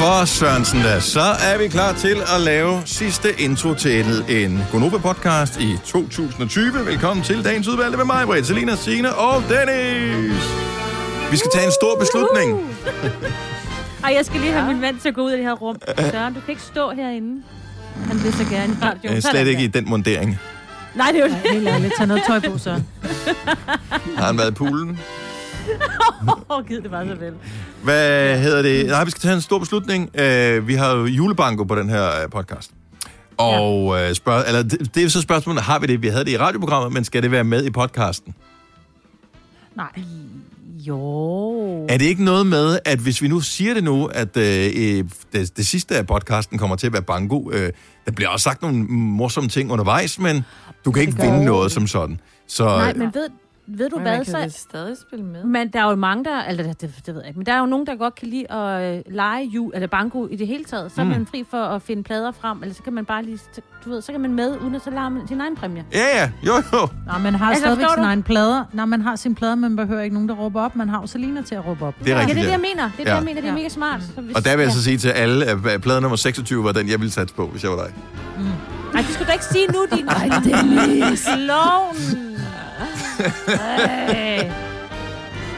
for Sørensen da. Så er vi klar til at lave sidste intro til en Gonova-podcast i 2020. Velkommen til dagens udvalgte med mig, Britt, Selina, Signe og Dennis. Vi skal tage en stor beslutning. Ej, jeg skal lige have min mand til at gå ud af det her rum. Søren, du kan ikke stå herinde. Han vil så gerne i radioen. Øh, Slet ikke i den mundering. Nej, det er jo Nej, helt ærligt. Tag noget tøj på, så. Har han været i poolen? Åh, givet det bare så vel. Hvad hedder det? Nej, vi skal tage en stor beslutning. Uh, vi har jo julebanko på den her øh, podcast. Og uh, spørg- eller, det, det er så spørgsmålet, har vi det? Vi havde det i radioprogrammet, men skal det være med i podcasten? Nej. Jo. Er det ikke noget med, at hvis vi nu siger det nu, at øh, øh, det, det sidste af podcasten kommer til at være banko, øh, der bliver også sagt nogle morsomme ting undervejs, men du kan ikke vinde noget som sådan. Så Nej, men ved, ved du Men hvad, man kan så... stadig spille med. Men der er jo mange, der... Eller det, det, ved jeg ikke. Men der er jo nogen, der godt kan lide at øh, lege ju, eller banko i det hele taget. Så er Mm. man fri for at finde plader frem, eller så kan man bare lige... Du ved, så kan man med, uden at så man sin egen præmie. ja, ja, jo, jo. Nej, man har Altså, altså, stadigvæk sin du? egen plader. Nej, man har sin plader, men man behøver ikke nogen, der råber op. Man har jo Selina til at råbe op. Det er Ja, rigtigt, det er det, ja. jeg mener. Det er det, Ja. jeg mener. Det er Ja. mega smart. Så hvis, Og der vil jeg ja. så sige til alle, at plade nummer 26 var den, jeg ville satse på, hvis jeg var dig. Nej, det skulle du ikke sige nu, din... Ej, Dennis! Klovn! Ej.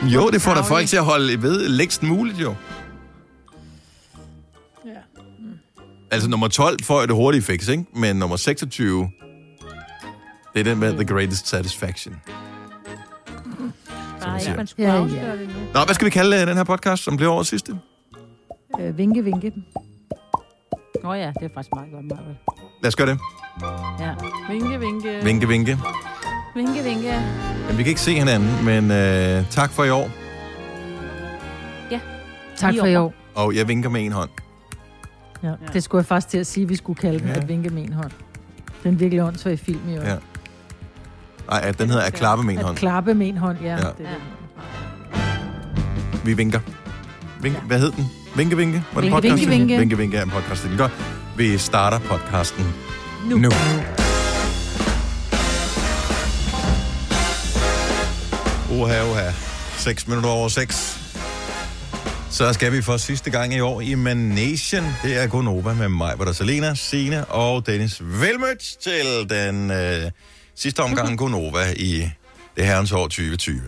Jo, det får da folk til at holde ved længst muligt, jo. Ja. Altså, nummer 12 får jeg det hurtige fix, ikke? Men nummer 26, det er den med The Greatest Satisfaction. Bare siger. ikke, man skulle Ja, ja. det nu. Nå, hvad skal vi kalde øh, den her podcast, som blev årets sidste? Øh, vinke, vinke. Åh oh, ja, det er faktisk meget godt, Marvel. Lad os gøre det. Ja. Vinke, vinke. Vinke, vinke. Vinke, vinke. Jamen, vi kan ikke se hinanden, men øh, tak for i år. Tak Lige for i år. Og jeg vinker med en hånd. Ja. Det skulle jeg faktisk til at sige, at vi skulle kalde den Ja. ja. at vinke med en hånd. Det er en virkelig åndssvag film i år. Ja. Nej, at den hedder at klappe med en At hånd. klappe med en hånd, ja. Ja. Det er Ja. det. Vi vinker. Vink, Hvad hed den? Vinke, vinke? Var det Vinke, podcasten? vinke, vinke. Vinke, vinke er en podcast. Det er godt. Vi starter podcasten Nu. nu. Oha, oha. 6 minutter over 6. Så skal vi for sidste gang i år i Manation. Det er Gonova med mig, hvor der er Selena, Signe og Dennis. Velmødt til den øh, sidste omgang Gonova i det herrens år 2020.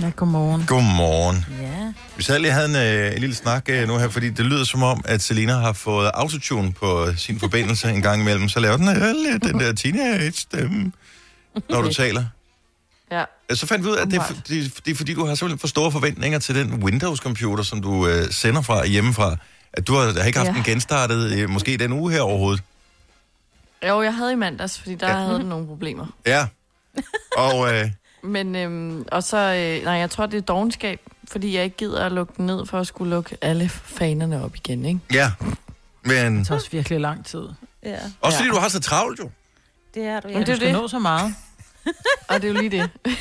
Ja, godmorgen. Godmorgen. Ja. Vi sad lige og havde en, øh, en lille snak øh, nu her, fordi det lyder som om, at Selina har fået autotune på sin forbindelse en gang imellem. Så laver den øh, lidt den der teenage-stemme, når du taler. Ja. Så fandt vi ud af, at det er, Åbenbart. fordi, det er fordi, du har simpelthen for store forventninger til den Windows-computer, som du øh, sender fra hjemmefra. At du har, har ikke haft Ja. den genstartet øh, måske den uge her overhovedet. Jo, jeg havde i mandags, fordi der Ja. havde den nogle problemer. Ja. Og øh, Men, øhm, og så, øh, nej, jeg tror, det er dogenskab, fordi jeg ikke gider at lukke den ned, for at skulle lukke alle fanerne op igen, ikke? ja, men Det tager også virkelig lang tid. ja. også fordi Ja. du har så travlt jo. Det er du, ja. Men det Du er skal det. nå så meget. Og det er jo lige det.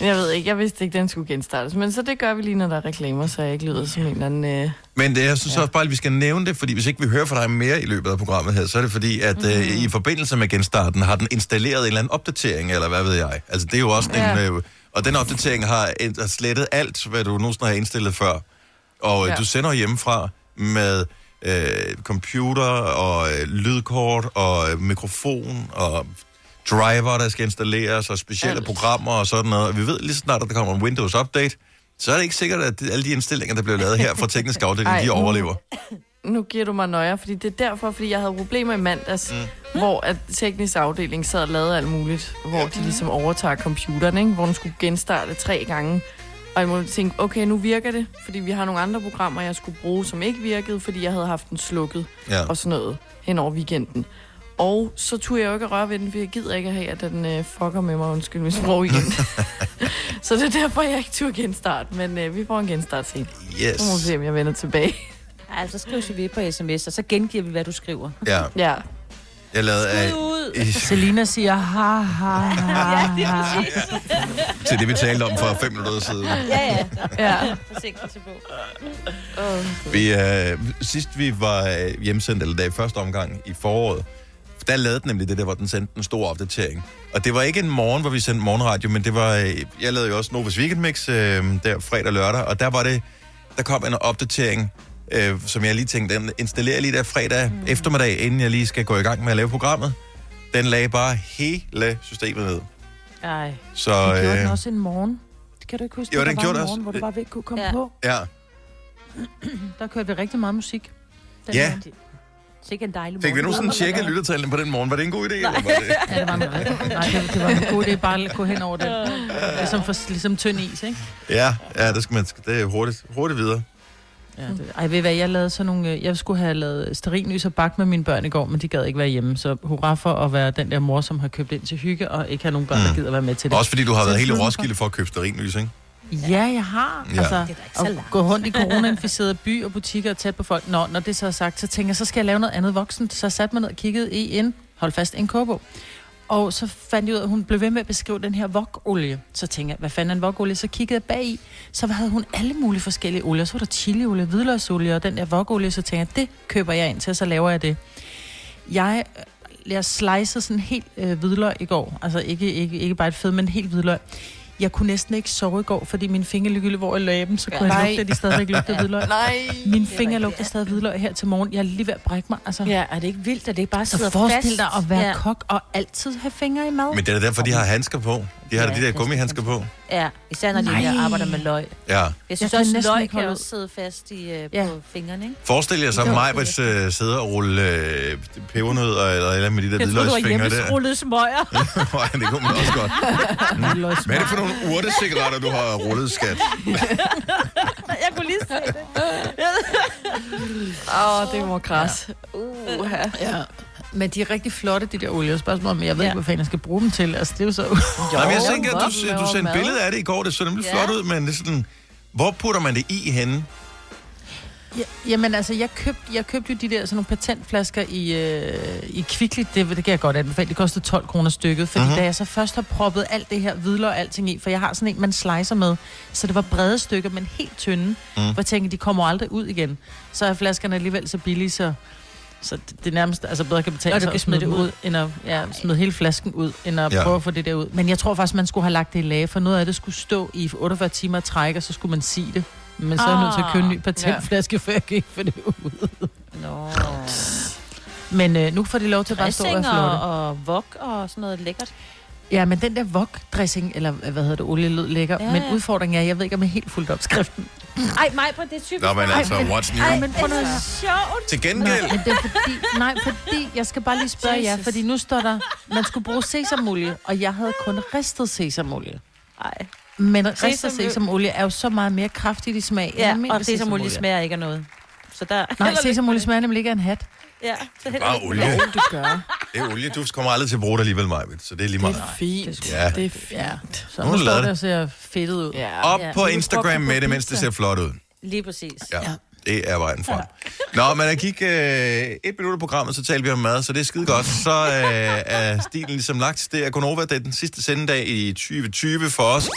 Jeg ved ikke, jeg vidste ikke, den skulle genstartes. Men så det gør vi lige, når der er reklamer, så jeg ikke lyder som en eller anden... Øh... Men det, jeg synes ja. også bare, at vi skal nævne det, fordi hvis ikke vi hører fra dig mere i løbet af programmet her, så er det fordi, at mm. øh, i forbindelse med genstarten har den installeret en eller anden opdatering, eller hvad ved jeg. Altså det er jo også ja. En... Øh, og den opdatering har, har slettet alt, hvad du nogensinde har indstillet før. Og ja. Ja. du sender hjemmefra med øh, computer og øh, lydkort og øh, mikrofon og driver, der skal installeres, og specielle Alt. programmer og sådan noget. Og vi ved lige så snart, at der kommer en Windows Update, så er det ikke sikkert, at alle de indstillinger, der bliver lavet her fra teknisk afdeling, Ej, de overlever. Nu giver du mig nøje, fordi det er derfor, fordi jeg havde problemer i mandags, mm. hvor at teknisk afdeling sad og lavede alt muligt, hvor de ligesom overtager computeren, ikke? hvor den skulle genstarte tre gange. Og jeg må tænke, okay, nu virker det, fordi vi har nogle andre programmer, jeg skulle bruge, som ikke virkede, fordi jeg havde haft den slukket Ja. og sådan noget hen over weekenden. Og så turde jeg jo ikke at røre ved den, for jeg gider ikke at have, at den øh, fucker med mig, undskyld mit sprog igen. så det er derfor, jeg ikke turde genstarte, men øh, vi får en genstart sen. Yes. Så må vi se, om jeg vender tilbage. Altså, skriv CV på sms, og så gengiver vi, hvad du skriver. Ja, ja. jeg lavede af, i, Selina siger, ha, ha, ha, ha. til det, vi talte om for fem minutter siden. Ja, ja. ja. Forsinkelse på. Oh, Vi, øh, sidst vi var øh, hjemsendt, eller da i første omgang i foråret, der lavede den nemlig det der, hvor den sendte en stor opdatering. Og det var ikke en morgen, hvor vi sendte morgenradio, men det var, øh, jeg lavede jo også Novas Weekend Mix øh, der fredag og lørdag, og der var det der kom en opdatering, øh, som jeg lige tænkte, den installerer jeg lige der fredag mm. eftermiddag, inden jeg lige skal gå i gang med at lave programmet. Den lagde bare hele systemet ned. Ej. Så Det gjorde den øh, også en morgen. Det kan du ikke huske, Jo, der den var gjorde en det morgen, også. hvor du bare ikke kunne komme Ja. på. ja, Der kørte vi rigtig meget musik. Den Ja. morgen. Sikke en dejlig fik vi nu morgen. sådan tjekket lyttertallene på den morgen? Var det en god idé? Eller var det? Ja, det var en. Nej, det, det var en god idé bare at gå hen over det. Ligesom, for, ligesom tynd is, ikke? Ja, ja det, skal man, det er hurtigt, hurtigt videre. Ja, det, ej, ved I hvad, jeg lavede sådan nogle... øh, Jeg skulle have lavet sterinlys og bagt med mine børn i går, men de gad ikke være hjemme. Så hurra for at være den der mor, som har købt ind til hygge, og ikke have nogen børn, Mm. der gider være med til det. Også fordi du har Så været for- Roskilde for at købe sterinlys, ikke? Ja, jeg har. Ja. Altså, Det er at gå rundt i corona-inficerede by og butikker og tæt på folk. Nå, når det så er sagt, så tænker jeg, så skal jeg lave noget andet voksent. Så satte mig ned og kiggede i en, hold fast, en kobo. Og så fandt jeg ud af, at hun blev ved med at beskrive den her vokolie. Så tænkte jeg, hvad fanden er en vokolie? Så kiggede jeg bag i, så havde hun alle mulige forskellige olier. Så var der chiliolie, hvidløgsolie og den der vokolie. Så tænkte jeg, det køber jeg ind til, og så laver jeg det. Jeg, jeg slicede sådan helt øh, hvidløg i går. Altså ikke, ikke, ikke bare et fed, men helt hvidløg. Jeg kunne næsten ikke sove i går, fordi min fingerlygge hvor i læben, så kunne Nej. jeg lugte, at de stadigvæk lugtede hvidløg. Nej. Min er finger lugter stadig hvidløg her til morgen. Jeg er lige ved at brække mig. Altså. Ja, er det ikke vildt, at det ikke bare sidder Så forestil fast? dig at være ja. ja. kok og altid have fingre i mad. Men det er derfor, de har handsker på. De har Ja, ja, de der det er gummihandsker på. Ja, især når de Nej. her arbejder med løg. Ja. Jeg synes kan også, løg ikke kan også sidde fast i, øh, Ja. på fingrene, ikke? Forestil jer så hvis øh, sidder og rulle øh, pebernødder eller, eller med de der Jeg troede, du var hvidløgsfingre der. hjemmesrullet smøger. Nej, det kunne man også godt. Hvidløgs- Hvad er det for nogle urtecigaretter, du har rullet, skat? jeg kunne lige se det. Åh, oh, det var græs. Uh, Ja. Men de er rigtig flotte, de der olier. Spørgsmålet om, jeg ved Ja. ikke, hvad fanden jeg skal bruge dem til. Altså, det er jo så... Nej, men jeg tænker, du du, sendte mad. billede af det i går. Det så nemlig Ja. flot ud, men det er sådan... Hvor putter man det i henne? Ja, jamen altså, jeg købte, jeg købte jo de der sådan nogle patentflasker i, øh, i Kvickly. Det, det kan jeg godt anbefale. Det kostede 12 kroner stykket. Fordi mm-hmm. da jeg så først har proppet alt det her hvidløg og alting i, for jeg har sådan en, man slicer med, så det var brede stykker, men helt tynde. Mm. Hvor jeg tænker, de kommer aldrig ud igen. Så er flaskerne alligevel så billige, så, så det, det er nærmest altså bedre kan betale Og du sig kan at smide det det ud, end at ja, smide hele flasken ud, end at Ja. ja. prøve at få det der ud. Men jeg tror faktisk, man skulle have lagt det i lage, for noget af det skulle stå i 48 timer at trække, og så skulle man sige det. Men så er jeg nødt til at købe en ny patentflaske, før jeg kan ikke få det ud. Nå. Men øh, nu får de lov til at bare stå og flotte. og, og vok og sådan noget lækkert. Ja, men den der wok-dressing, eller hvad hedder det, olie lød lækker. Ja, men udfordringen er, jeg ved ikke, om jeg er helt fuldt opskriften. Ej, mig på det er typisk. Nå, men mig. altså, what's new? Ej, men prøv nu sjovt. Til Nej, gengæld... men det er fordi, nej, fordi, jeg skal bare lige spørge jer, Jesus. fordi nu står der, man skulle bruge sesamolie, og jeg havde kun ristet sesamolie. Ej. Men ristet Sesam- sesamolie er jo så meget mere kraftigt i smag. end Ja, almindelig og sesamolie smager ikke af noget. Så der... Nej, sesamolie smager nemlig ikke af en hat. Ja, så heller Bare olie. det gør. Det er olie. Du kommer aldrig til at bruge det alligevel, Majbet, så det er lige Det meget. er fint. Ja. Det er fint. Ja, så Nu står det. det og ser fedtet ud. Ja. Op Ja. på Du Instagram med det, mens det ser flot ud. Lige præcis. Ja, det er vejen frem. Nå, men jeg gik øh, et minut af programmet, så talte vi om mad, så det er skide godt. Så øh, er stilen ligesom lagt. Det er Gonova, det er den sidste sendedag i 2020 for os.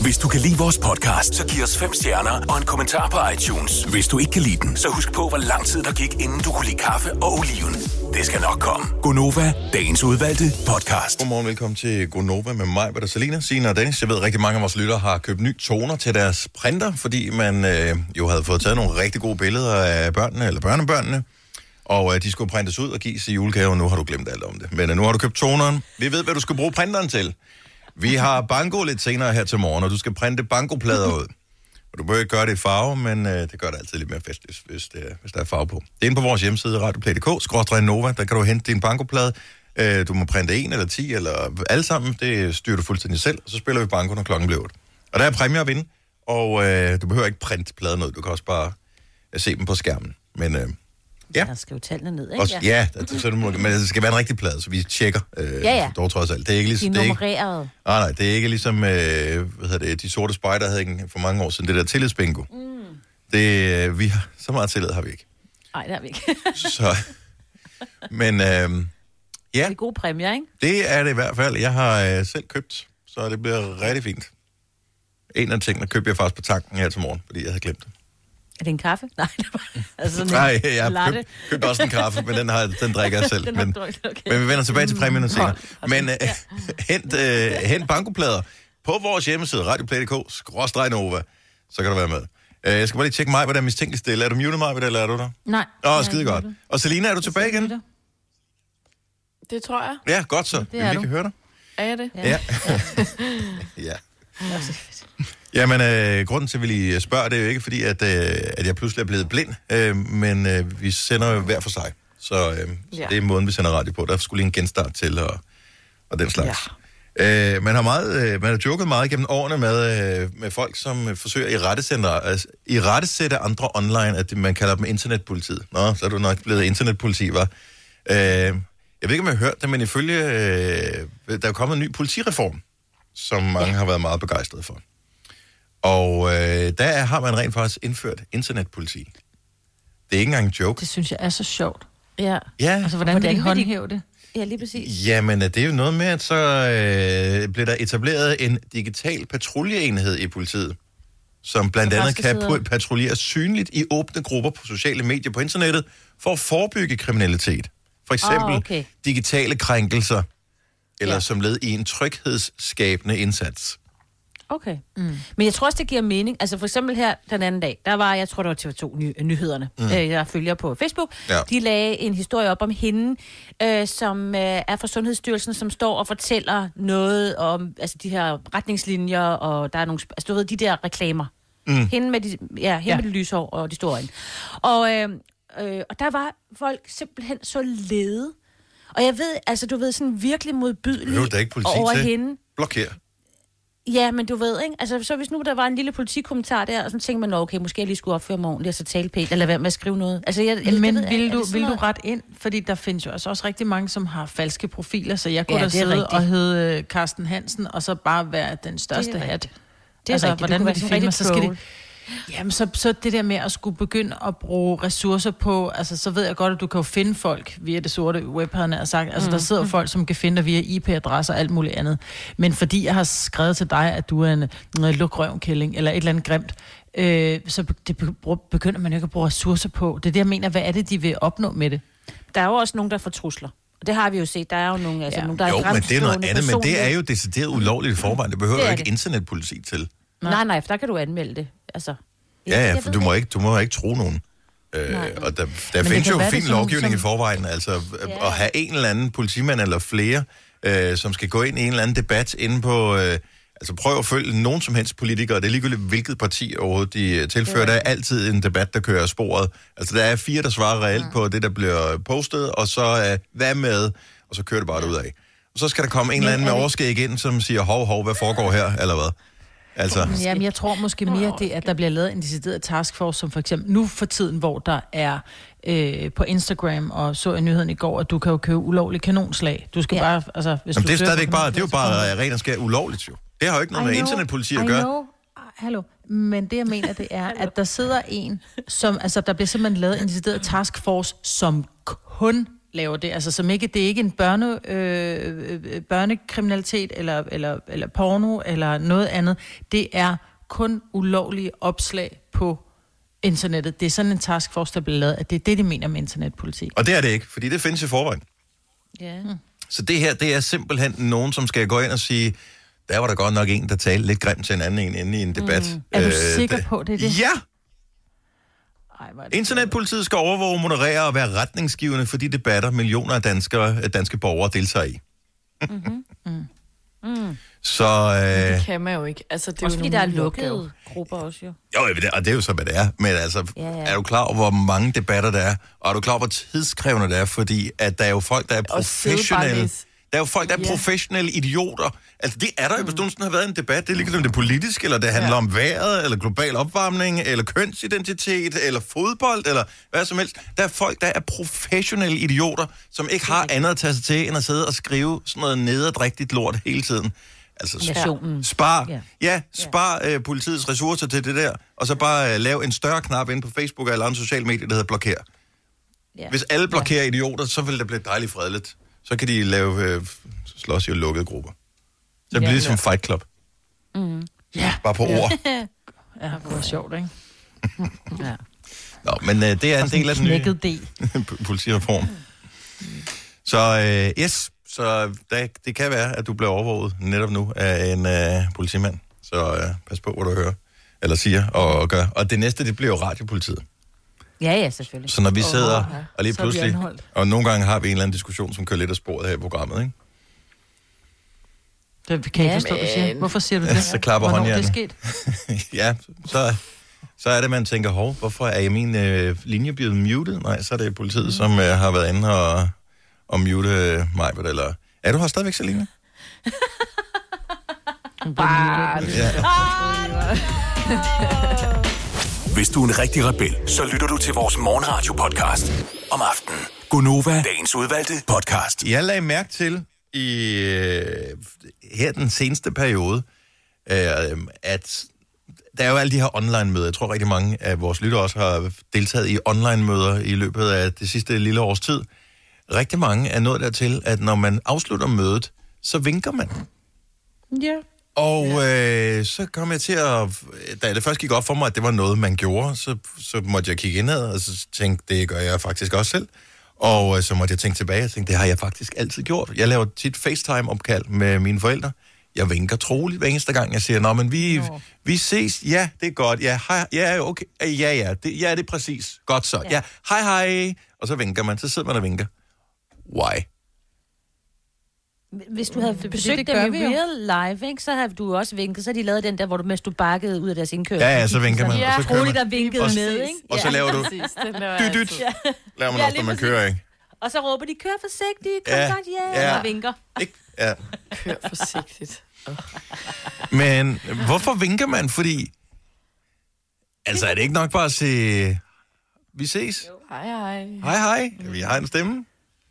Hvis du kan lide vores podcast, så giv os fem stjerner og en kommentar på iTunes. Hvis du ikke kan lide den, så husk på, hvor lang tid der gik, inden du kunne lide kaffe og oliven. Det skal nok komme. Gonova, dagens udvalgte podcast. Godmorgen, velkommen til Gonova med mig, Peter Salina, Signe og Dennis. Jeg ved, at rigtig mange af vores lyttere har købt nye toner til deres printer, fordi man øh, jo havde fået taget nogle rigtig gode billeder af børnene eller børnebørnene, og øh, de skulle printes ud og gives i julegave, og nu har du glemt alt om det. Men øh, nu har du købt toneren. Vi ved, hvad du skal bruge printeren til. Vi har banko lidt senere her til morgen, og du skal printe bankoplader ud. Og du behøver ikke gøre det i farve, men øh, det gør det altid lidt mere festligt, hvis, det, er- hvis der er farve på. Det er inde på vores hjemmeside, radioplay.dk, Nova, der kan du hente din bankoplade. Øh, du må printe en eller ti, eller alle sammen, det styrer du fuldstændig selv, og så spiller vi banko, når klokken bliver 8. Og der er præmier at vinde, og øh, du behøver ikke printe pladen ud, du kan også bare øh, se dem på skærmen. Men øh, Ja. Jeg skriver tallene ned, ikke? også, ja, det, så, men det skal være en rigtig plade, så vi tjekker øh, Ja, ja. dog trods alt. Det er ikke De ligesom... er Det er ikke, nummereret. Nej, nej, det er ikke ligesom, øh, hvad hedder det, de sorte spejder havde ikke for mange år siden, det der tillidsbingo. Mm. Det, øh, vi har, så meget tillid har vi ikke. Nej, det har vi ikke. Så, men øh, ja, Det er gode præmier, ikke? det er det i hvert fald. Jeg har øh, selv købt, så det bliver rigtig fint. En af tingene købte jeg faktisk på tanken her til morgen, fordi jeg havde glemt det. Er det en kaffe? Nej, det var... Altså sådan Nej, jeg har latte. købt, købt også en kaffe, men den, har, den drikker jeg selv. Men, okay. men vi vender tilbage til præmien senere. Men øh, hent, øh, hent bankoplader på vores hjemmeside, radioplay.dk, skråstreg Nova, så kan du være med. Uh, jeg skal bare lige tjekke mig, hvordan mistænkelig stille. Er du muted mig, eller er du der? Nej. Åh, oh, skide er godt. Og Selina, er du tilbage igen? Det tror jeg. Ja, godt så. det er er vi du. kan høre dig. Er jeg det? Ja. ja. Jamen, øh, grunden til, at vi lige spørger, det er jo ikke fordi, at, øh, at jeg pludselig er blevet blind, øh, men øh, vi sender jo hver for sig. Så, øh, så Ja. det er måden, vi sender radio på. Der skulle lige en genstart til, og, og den slags. Ja. Øh, man, har meget, øh, man har joket meget gennem årene med, øh, med folk, som øh, forsøger i rettesætte, altså, i rettesætte andre online, at man kalder dem internetpolitiet. Nå, så er du nok blevet internetpoliti, var. Øh, jeg ved ikke, om jeg har hørt det, men ifølge, øh, der er kommet en ny politireform, som mange ja. har været meget begejstrede for. Og øh, der har man rent faktisk indført internetpoliti. Det er ikke engang en joke. Det synes jeg er så sjovt. Ja. Ja, Altså, hvordan, Hvordan vil de håndhæve det? ja, lige præcis. Jamen, det er jo noget med, at så øh, bliver der etableret en digital patruljeenhed i politiet, som blandt andet kan patruljere synligt i åbne grupper på sociale medier på internettet for at forebygge kriminalitet. For eksempel Ah, okay. digitale krænkelser, eller Ja. som led i en tryghedsskabende indsats. Okay. Mm. Men jeg tror også, det giver mening. Altså for eksempel her den anden dag, der var, jeg tror det var TV2 ny, Nyhederne, mm. øh, jeg følger på Facebook. Ja. De lagde en historie op om hende, øh, som øh, er fra Sundhedsstyrelsen, som står og fortæller noget om altså, de her retningslinjer, og der er nogle, altså du ved, de der reklamer. Mm. Hende med de, ja, hende Ja. med de lyse hår og de store øjne. Og, øh, øh, og der var folk simpelthen så lede. Og jeg ved, altså du ved, sådan virkelig politi over til? hende. Blokér. Ja, men du ved, ikke? Altså, så hvis nu der var en lille politikommentar der, og så tænker man, "Nå, okay, måske jeg lige skulle opføre mig ordentligt, og så tale pænt, eller være med at skrive noget. Altså, jeg, jeg, Men ved, jeg- vil du, vil du ret ind? Fordi der findes jo altså også rigtig mange, som har falske profiler, så jeg kunne Ja, da sidde rigtigt. og hedde øh, Carsten Hansen, og så bare være den største hat. Det er altså, rigtigt. Hvordan vil de filme? rigtig Så skal de. Jamen, så, så det der med at skulle begynde at bruge ressourcer på, altså så ved jeg godt, at du kan jo finde folk via det sorte web, han har sagt. Altså, Mm. der sidder jo folk, som kan finde dig via IP-adresser og alt muligt andet. Men fordi jeg har skrevet til dig, at du er en, en lukrøvnkælling, eller et eller andet grimt, øh, så det be- begynder man jo ikke at bruge ressourcer på. Det er det, jeg mener. Hvad er det, de vil opnå med det? Der er jo også nogen, der får trusler. Og det har vi jo set. Der er jo nogle, altså, Ja. nogen, der Jo, er men det er noget andet, men det er jo decideret ulovligt i forvejen. Det behøver Det jo ikke det. internetpoliti til. Nej, nej, for der kan du anmelde det. Altså, Ja, ja, for du må ikke, du må ikke tro nogen. Øh, Nej. og der, der det findes jo fin sådan lovgivning som- i forvejen, altså Ja. ja. at have en eller anden politimand eller flere, øh, som skal gå ind i en eller anden debat inde på... Øh, altså prøv at følge nogen som helst politikere, det er ligegyldigt hvilket parti overhovedet de øh, tilfører, der er altid en debat, der kører af sporet. Altså der er fire, der svarer reelt på det, der bliver postet, og så øh, hvad med, og så kører det bare ud af. Og så skal der komme en eller anden med overskæg ind, som siger, hov, hov, hvad foregår her, eller hvad? Altså, Jamen, jeg tror måske mere det, at der bliver lavet en decideret taskforce, som for eksempel nu for tiden, hvor der er øh, på Instagram, og så i nyheden i går, at du kan jo købe ulovlig kanonslag. Du skal Ja. bare, altså, hvis Jamen, du det er stadigvæk bare, det er jo bare ren og skær ulovligt jo. Det har jo ikke noget I med know, internetpoliti at I gøre. know. Hallo. Men det, jeg mener, det er, at der sidder en, som, altså, der bliver simpelthen lavet en decideret taskforce, som kun laver det. Altså, som ikke, det er ikke en børne, øh, øh, børnekriminalitet, eller, eller, eller porno, eller noget andet. Det er kun ulovlige opslag på internettet. Det er sådan en taskforce, der bliver lavet, at det er det, de mener med internetpolitik. Og det er det ikke, fordi det findes i forvejen. Ja. Så det her, det er simpelthen nogen, som skal gå ind og sige, der var der godt nok en, der talte lidt grimt til en anden en inde i en debat. Mm. Er du sikker på, det er det? Ja! Ej, er det Internetpolitiet skal overvåge, moderere og være retningsgivende for de debatter, millioner af danskere, danske borgere deltager i. Mm-hmm. Mm. Så, øh, Det kan man jo ikke. Altså, det er Også jo fordi der er lukkede opgave. grupper også, jo. jo, og det er jo så, hvad det er. Men altså, Ja, ja. er du klar over, hvor mange debatter der er? Og er du klar over, hvor tidskrævende det er? Fordi at der er jo folk, der er professionelle. Der er jo folk, der er Ja. professionelle idioter. Altså, det er der jo, hvis du sådan har været en debat. Det er ligegyldigt, om det er politisk, eller det handler ja. om vejret, eller global opvarmning, eller kønsidentitet, eller fodbold, eller hvad som helst. Der er folk, der er professionelle idioter, som ikke har andet at tage sig til, end at sidde og skrive sådan noget nederdrægtigt lort hele tiden. Altså, Nationen. Spar, Ja. ja, spar øh, politiets ressourcer til det der, og så bare øh, lave en større knap ind på Facebook eller andre sociale medier, der hedder blokere. Ja. Hvis alle blokerer ja. idioter, så vil det blive dejligt fredeligt. Så kan de lave øh, slås i lukkede grupper. Så det bliver Ja. ligesom Fight Club. Ja, Bare på ord. ja, det var sjovt, ikke? Ja. Nå, men øh, det er en del af den nye politireform. Så øh, yes, så der, det kan være, at du bliver overvåget netop nu af en øh, politimand. Så øh, pas på, hvad du hører. eller siger og, og gør. Og det næste, det bliver jo radiopolitiet. Ja, ja, selvfølgelig. Så når vi sidder ja. og lige pludselig, og nogle gange har vi en eller anden diskussion, som kører lidt af sporet her i programmet, ikke? Det kan jeg Ja, ikke forstå, du siger. Hvorfor siger du det? Så klapper Hvornår det er håndjernet. sket? ja, så, så er det, man tænker, hov, hvorfor er min øh, linje blevet muted? Nej, så er det politiet, mm. som øh, har været inde og, og mute øh, mig. Eller... Er du her stadigvæk, Selina? Ja. Hvis du er en rigtig rebel, så lytter du til vores morgenradio-podcast om aftenen. Gunova, dagens udvalgte podcast. Jeg lagde mærke til i øh, her den seneste periode, øh, at der er jo alle de her online-møder. Jeg tror rigtig mange af vores lyttere også har deltaget i online-møder i løbet af det sidste lille års tid. Rigtig mange er nået dertil, at når man afslutter mødet, så vinker man. Ja. Og øh, så kom jeg til at... Da det først gik op for mig, at det var noget, man gjorde, så, så måtte jeg kigge indad, og så tænkte det gør jeg faktisk også selv. Og øh, så måtte jeg tænke tilbage og tænke, det har jeg faktisk altid gjort. Jeg laver tit FaceTime-opkald med mine forældre. Jeg vinker troligt hver eneste gang, jeg siger, Nå, men vi, vi ses. Ja, det er godt. Ja, hej, ja, okay. Ja, ja, det, ja, det er præcis. Godt så. Ja. ja, hej, hej. Og så vinker man. Så sidder man og vinker. Why? Hvis du havde fordi besøgt det dem gør i vi jo. real life, ikke, så havde du også vinket. Så de lavet den der, hvor du, mens du bakkede ud af deres indkørsel. Ja, ja, så vinker man. Ja, og så kører man. der vinkede Og- med, ikke? Og så laver du... Præcis, den laver Dyt, dyt. altid. Laver man Ja, også, når man kører, ikke? Og så råber de, kør forsigtigt, kom Ja, ja. godt ja. ja. og vinker. Ikke? Ja. Kør forsigtigt. Men hvorfor vinker man? Fordi... Altså, er det ikke nok bare at sige... Vi ses. Hej, hej. Hej, hej. Vi har en stemme.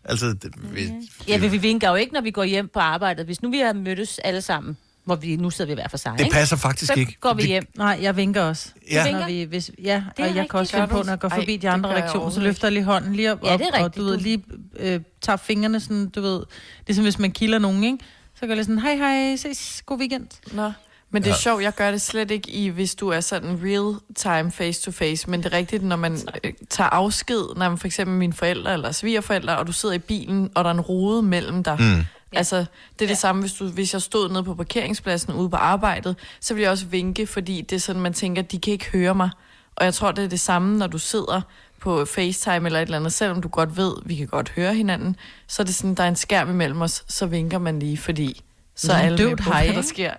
Altså, det, vi, Ja, men vi vinker jo ikke, når vi går hjem på arbejdet. Hvis nu vi har mødtes alle sammen, hvor vi nu sidder vi hver for sig, det ikke? passer faktisk så ikke. går vi Det- hjem. Nej, jeg vinker også. Ja. vinker? Når vi, hvis, ja, Det er og jeg rigtigt. kan også finde på, når jeg går Ej, forbi de det andre gør jeg redaktioner, så overhovedet løfter jeg lige hånden lige op, Ja, det er op, og rigtigt, du ved, lige øh, tager fingrene sådan, du ved, ligesom hvis man kilder nogen, ikke? Så gør jeg sådan, hej hej, ses, god weekend. Nå. Men det er Ja. sjovt, jeg gør det slet ikke i, hvis du er sådan real time face to face, men det er rigtigt, når man øh, tager afsked, når man for eksempel mine forældre eller svigerforældre, og du sidder i bilen, og der er en rode mellem dig. Mm. Altså, det er det ja. samme, hvis, du, hvis jeg stod nede på parkeringspladsen ude på arbejdet, så ville jeg også vinke, fordi det er sådan, man tænker, de kan ikke høre mig. Og jeg tror, det er det samme, når du sidder på FaceTime eller et eller andet, selvom du godt ved, vi kan godt høre hinanden, så er det sådan, der er en skærm imellem os, så vinker man lige, fordi så er Nå, alle døvt på, hej, hvad der sker.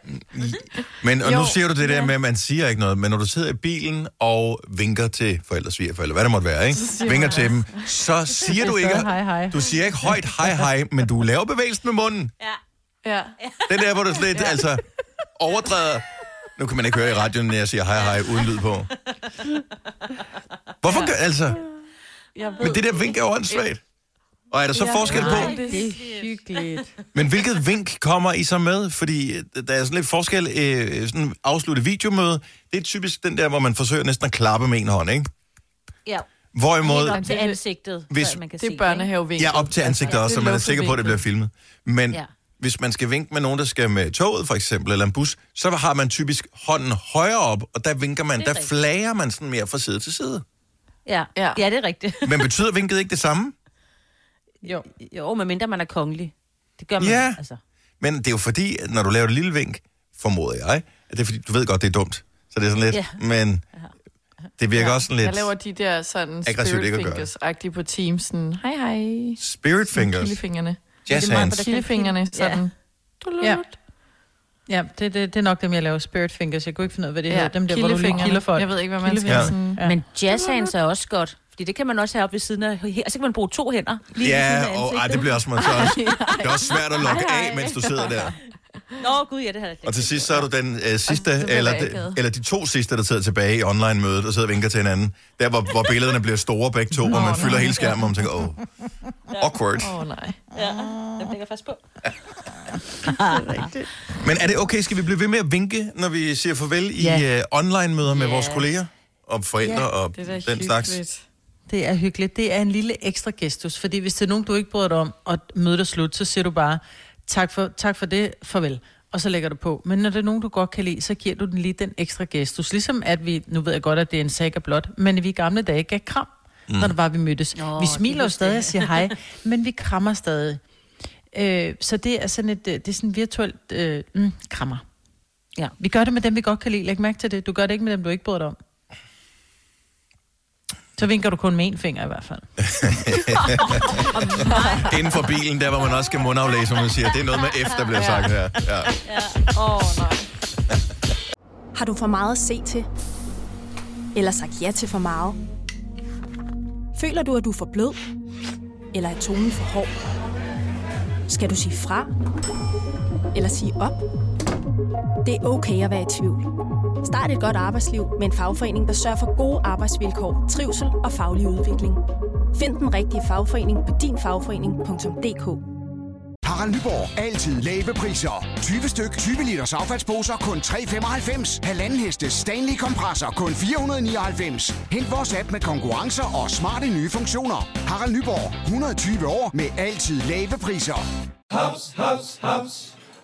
Men og nu Jo, siger du det der ja. med, at man siger ikke noget, men når du sidder i bilen og vinker til forældre, svigerforældre, hvad det måtte være, ikke? Vinker til dem, så siger du ikke, hej, hej. du siger ikke højt hej hej, men du laver bevægelsen med munden. Ja. Den der, hvor du slet, ja. altså, overdrevet. Nu kan man ikke høre i radioen, når jeg siger hej hej uden lyd på. Hvorfor gør, altså? Jeg ved, Men det der vink er jo åndssvagt. Og er der så Ja. forskel på? Nej, det er hyggeligt. Men hvilket vink kommer I så med? Fordi øh, der er sådan lidt forskel. Øh, sådan afslutte videomøde, det er typisk den der, hvor man forsøger næsten at klappe med en hånd, ikke? Ja, Hvorimod, helt op til ansigtet, Hvis- så man kan det er børnehavevink. ja, op til ansigtet også, så man er sikker på, at det bliver filmet. Men Ja. hvis man skal vinke med nogen, der skal med toget for eksempel, eller en bus, så har man typisk hånden højere op, og der vinker man, er der rigtigt. flager man sådan mere fra side til side. Ja. Ja. ja. ja, det er rigtigt. Men betyder vinket ikke det samme? Jo, jo medmindre man er kongelig. Det gør man Ja. altså. Men det er jo fordi, at når du laver et lille vink, formoder jeg, at det er fordi, du ved godt, det er dumt. Så det er sådan lidt, Ja. men det virker også sådan lidt Jeg laver de der sådan spirit fingers-agtige på Teams. Sådan, hej hej. spirit fingers, Kildefingrene. jazz Det er meget hands. Kildefingrene, sådan. Ja. Ja. Ja, det, det, det er nok dem, jeg laver spirit fingers. Jeg kunne ikke finde ud af, hvad det Ja, hedder. Dem der, hvor du lige kilder folk. Jeg ved ikke, hvad man skal sådan... Ja. Men jazzhands er også godt. Fordi det kan man også have op ved siden af. Her, så kan man bruge to hænder. Lige Ja, og ej, det bliver også, man så også, det er også svært at lukke af, mens du sidder der. Nå, gud, ja, det har jeg Og til sidst så er du den øh, sidste, eller, de, eller de to sidste, der sidder tilbage i online-mødet og sidder og vinker til hinanden. Der, hvor, hvor billederne bliver store begge to, og man fylder hele skærmen, og man tænker, åh, oh, awkward. Åh, oh, nej. Ja, den lægger jeg fast på. Men er det okay, skal vi blive ved med at vinke, når vi siger farvel i Ja. øh, online-møder med Ja. vores kolleger? Og forældre Ja, og er den hyggeligt. slags? Det er hyggeligt. Det er en lille ekstra gestus, fordi hvis det er nogen, du ikke bryder dig om, og mødet er slut, så siger du bare, tak for, tak for det, farvel. Og så lægger du på. Men når det er nogen, du godt kan lide, så giver du den lige den ekstra gestus. Ligesom at vi, nu ved jeg godt, at det er en sag blot, men vi i gamle dage gav kram, mm. når det var, vi mødtes. Nå, vi smiler jo stadig og siger hej, men vi krammer stadig. Øh, så det er sådan et, øh, det er sådan virtuelt øh, mm, krammer. Ja, vi gør det med dem, vi godt kan lide. Læg mærke til det. Du gør det ikke med dem, du ikke bryder dig om. Så vinker du kun med en finger i hvert fald. Inden for bilen, der hvor man også skal mundaflæse, som man siger. Det er noget med F, der bliver sagt her. Ja. Åh, oh, nej. Har du for meget at se til? Eller sagt ja til for meget? Føler du, at du er for blød? Eller er tonen for hård? Skal du sige fra? Eller sige op? Det er okay at være i tvivl. Start et godt arbejdsliv med en fagforening, der sørger for gode arbejdsvilkår, trivsel og faglig udvikling. Find den rigtige fagforening på dinfagforening.dk Harald Nyborg. Altid lave priser. 20 styk, 20 liters affaldsposer kun 3,95. Halvanden heste Stanley kompresser kun 499. Hent vores app med konkurrencer og smarte nye funktioner. Harald Nyborg. 120 år med altid lave priser. Haps, haps, haps.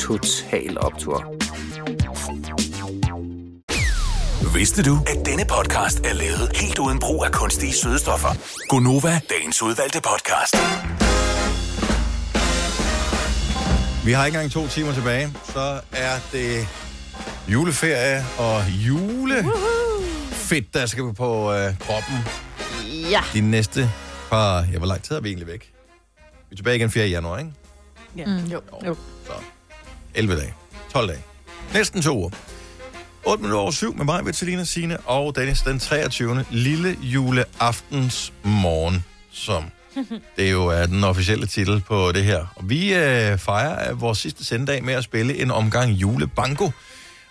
Total Optor. Vidste du, at denne podcast er lavet helt uden brug af kunstige sødestoffer? Gonova, dagens udvalgte podcast. Vi har ikke engang to timer tilbage. Så er det juleferie og julefedt, der skal på øh, kroppen Ja. de næste par... Ja, hvor lang tid er vi egentlig væk? Vi er tilbage igen 4. januar, ikke? Mm, jo. jo. Så 11 dage. 12 dage. Næsten to uger. 8 minutter over 7 med mig, Vitalina Sine og Dennis den 23. Lille juleaftens morgen, som det jo er den officielle titel på det her. Og vi øh, fejrer øh, vores sidste sendedag med at spille en omgang julebanko.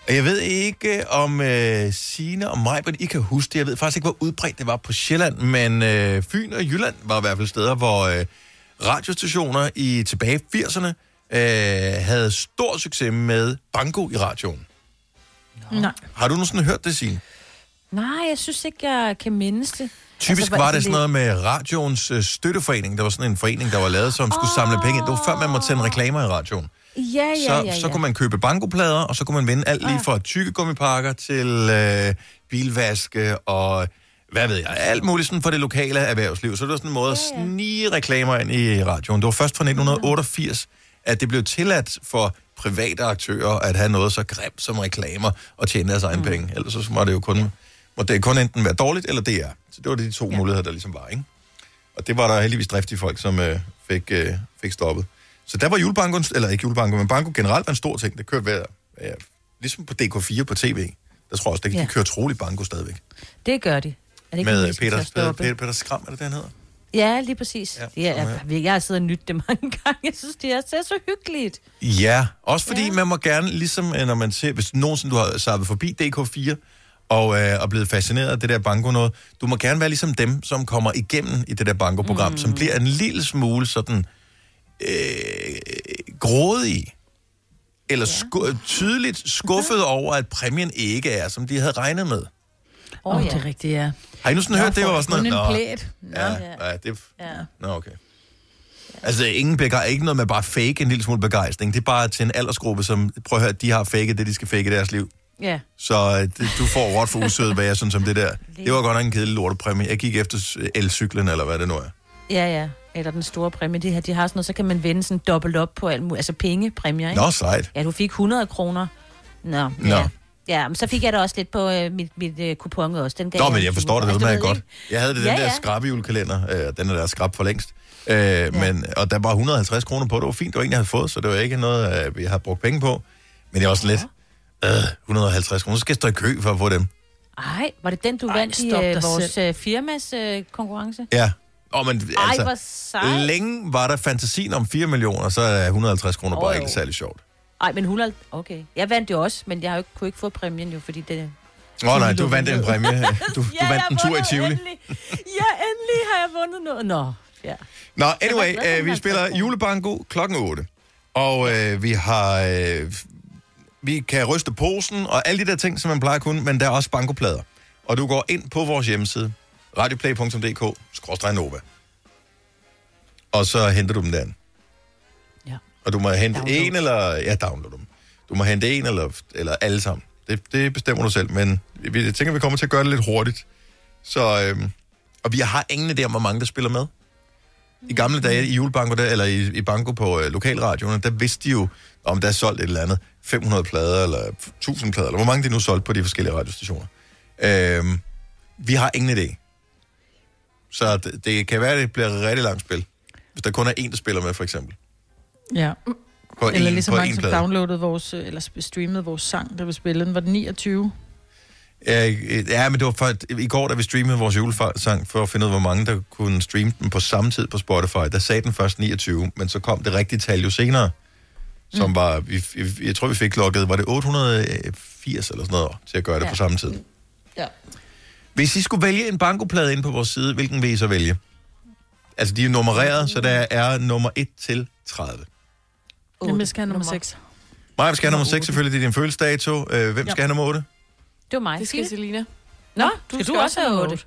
Og jeg ved ikke, om øh, Sine og mig, men I kan huske det. Jeg ved faktisk ikke, hvor udbredt det var på Sjælland, men øh, Fyn og Jylland var i hvert fald steder, hvor øh, radiostationer i tilbage i 80'erne øh, havde stor succes med banko i radioen. Nej. Har du nogensinde hørt det, Signe? Nej, jeg synes ikke, jeg kan mindes det. Typisk Altså, var det sådan noget med radioens øh, støtteforening. Der var sådan en forening, der var lavet, som skulle samle penge ind. Det var før, man måtte sende reklamer i radioen. Ja, ja, så, ja, ja. så kunne man købe bankoplader, og så kunne man vinde alt lige fra tykkegummipakker til øh, bilvaske og hvad ved jeg, alt muligt sådan for det lokale erhvervsliv. Så det var sådan en måde at snige reklamer ind i radioen. Det var først fra 1988, at det blev tilladt for private aktører at have noget så grimt som reklamer og tjene deres egen mm. penge. Ellers så må det jo kun, må det kun enten være dårligt eller det er. Så det var de to ja. muligheder, der ligesom var, ikke? Og det var der heldigvis driftige folk, som øh, fik, øh, fik stoppet. Så der var julebanko, eller ikke julebanko, men banko generelt var en stor ting. Det kørte hver, ja, ligesom på DK4 på tv. Der tror jeg også, det, ja. Ja. de kører trolig banko stadigvæk. Det gør de. Er det ikke Med øh, Peter, at Peter? Peter, Peter Skram, er det han hedder? Ja, lige præcis. Ja, Ja, jeg, jeg, jeg har siddet og nydt det mange gange. Jeg synes, det er så, så hyggeligt. Ja, også fordi ja. man må gerne, ligesom øh, når man ser, hvis nogensinde du har sappet forbi DK4, og øh, er blevet fascineret af det der banko noget, du må gerne være ligesom dem, som kommer igennem i det der banko-program, mm. som bliver en lille smule sådan øh, grådig, eller sku- tydeligt skuffet over, at præmien ikke er, som de havde regnet med. Åh, oh, ja. det er rigtigt, ja. Har I nu sådan hørt, det var sådan Kun en noget? plæt. Ja, ja, det, Ja. Nå, okay. Altså, ingen begej- ikke noget med bare fake en lille smule begejstring. Det er bare til en aldersgruppe, som, prøv at høre, de har faket det, de skal fake i deres liv. Ja. Så øh, det, du får råt for usød, hvad jeg synes om det der. Det var godt nok en kedelig lortepræmie. Jeg gik efter elcyklen, eller hvad det nu er. Ja, ja. Eller den store præmie. De, her, de har sådan noget, så kan man vende sådan dobbelt op på alt muligt. Altså pengepræmier, ikke? Nå, sejt. Ja, du fik 100 kroner. Nå, Nå. ja. Ja, men så fik jeg da også lidt på øh, mit, mit øh, kupon også. Den gav Nå, jeg men en jeg forstår det ved godt. Jeg havde det den Ja, der ja. skrabejulekalender. Øh, den er der skrab for længst. Øh, ja. men, og der var 150 kroner på. Det var fint. Det var en, jeg havde fået, så det var ikke noget, øh, vi har brugt penge på. Men det var også lidt... Øh, 150 kroner. Så skal jeg stå i kø for at få dem. Ej, var det den, du Ej, vandt i øh, vores øh, firmas øh, konkurrence? Ja. Og men, Ej, altså, hvor sejt. længe var der fantasien om 4 millioner, så er 150 kroner bare Åh, ikke særlig sjovt. Ej, men 100... Okay. Jeg vandt jo også, men jeg har jo ikke, kunne ikke få præmien jo, fordi det... Åh oh, nej, du vandt en præmie. Du, du Ja, vandt en tur i Tivoli. Endelig. Ja, endelig har jeg vundet noget. Nå, ja. Nå, anyway, glad øh, vi 50 spiller kroner. julebanko klokken 8. Og øh, vi har... Øh, vi kan ryste posen og alle de der ting, som man plejer at kunne, men der er også bankoplader. Og du går ind på vores hjemmeside, radioplay.dk, skråstrej Nova. Og så henter du dem derinde. Og du må hente Download. en eller... Ja, download dem. Du må hente en eller, eller alle sammen. Det, det bestemmer du selv, men vi, jeg tænker, vi kommer til at gøre det lidt hurtigt. Så, øhm, og vi har ingen idé om, hvor mange der spiller med. I gamle dage i julebanko, der, eller i, i banko på øh, lokalradioerne, der vidste de jo, om der er solgt et eller andet 500 plader, eller 1000 plader, eller hvor mange de nu solgt på de forskellige radiostationer. Øhm, vi har ingen idé. Så det, det kan være, at det bliver et rigtig langt spil. Hvis der kun er en, der spiller med, for eksempel. Ja. På eller en, lige så mange, som plade. downloadede vores, øh, eller streamede vores sang, der vi spillede. Den var den 29. Ja, ja, men det var for, i går, da vi streamede vores julesang, for at finde ud af, hvor mange der kunne streame den på samme tid på Spotify, der sagde den først 29, men så kom det rigtige tal jo senere, som mm. var, vi, jeg tror, vi fik lukket, var det 880 eller sådan noget, til at gøre det. Ja. på samme tid. Ja. Hvis I skulle vælge en bankoplade ind på vores side, hvilken vil I så vælge? Altså, de er nummereret, så der er nummer 1 til 30. Jamen, jeg skal have nummer 6. Maja skal have nummer 6, selvfølgelig, det er din fødselsdato. Øh, hvem skal have nummer 8? Det var mig. Det skal Selina. Nå, du skal skal du også have have 8?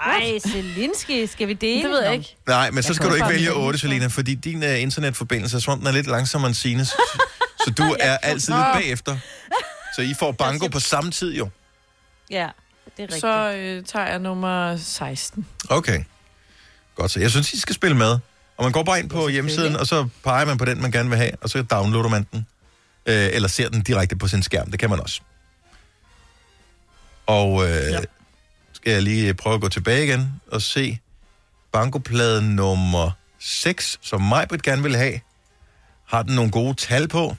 Ej, Selinski, skal vi dele? Det ved jeg ikke. Nej, men så skal kan du ikke vælge vælge 8, Selina, fordi din uh, internetforbindelse er sådan, den er lidt langsommere end Sines. så du er altid lidt bagefter. Så I får banko på samme tid jo. Ja, det er rigtigt. Så øh, tager jeg nummer 16. Okay. Godt, så jeg synes, I skal spille med. Og man går bare ind på hjemmesiden, og så peger man på den, man gerne vil have, og så downloader man den. Øh, eller ser den direkte på sin skærm. Det kan man også. Og øh, ja. skal jeg lige prøve at gå tilbage igen og se bankoplade nummer 6, som Majbrit gerne vil have. Har den nogle gode tal på?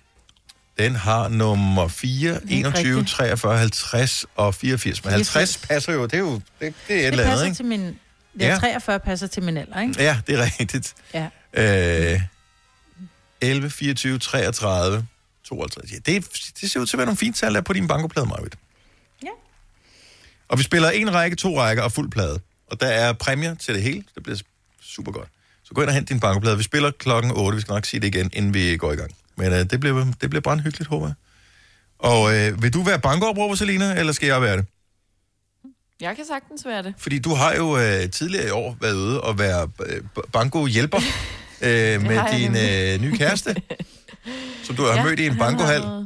Den har nummer 4, 21, rigtigt. 43, 50 og 84. Men 50 passer jo, det er jo det, det er et Det eller andet, ikke? til min... Ja. Ja, 43 passer til min alder, ikke? Ja, det er rigtigt. Ja. Øh, 11, 24, 33, 52. Ja, det, det ser ud til at være nogle fine tal der på din bankoplade, Marvitt. Ja. Og vi spiller en række, to rækker og fuld plade. Og der er præmier til det hele. Det bliver super godt. Så gå ind og hent din bankoplade. Vi spiller klokken 8. Vi skal nok sige det igen, inden vi går i gang. Men øh, det, bliver, det bliver brandhyggeligt, håber jeg. Og øh, vil du være bankoopråber, Selina, eller skal jeg være det? Jeg kan sagtens være det. Fordi du har jo øh, tidligere i år været ude og være øh, banko-hjælper øh, med din øh, nye kæreste, som du har ja, mødt i en bankohal. har-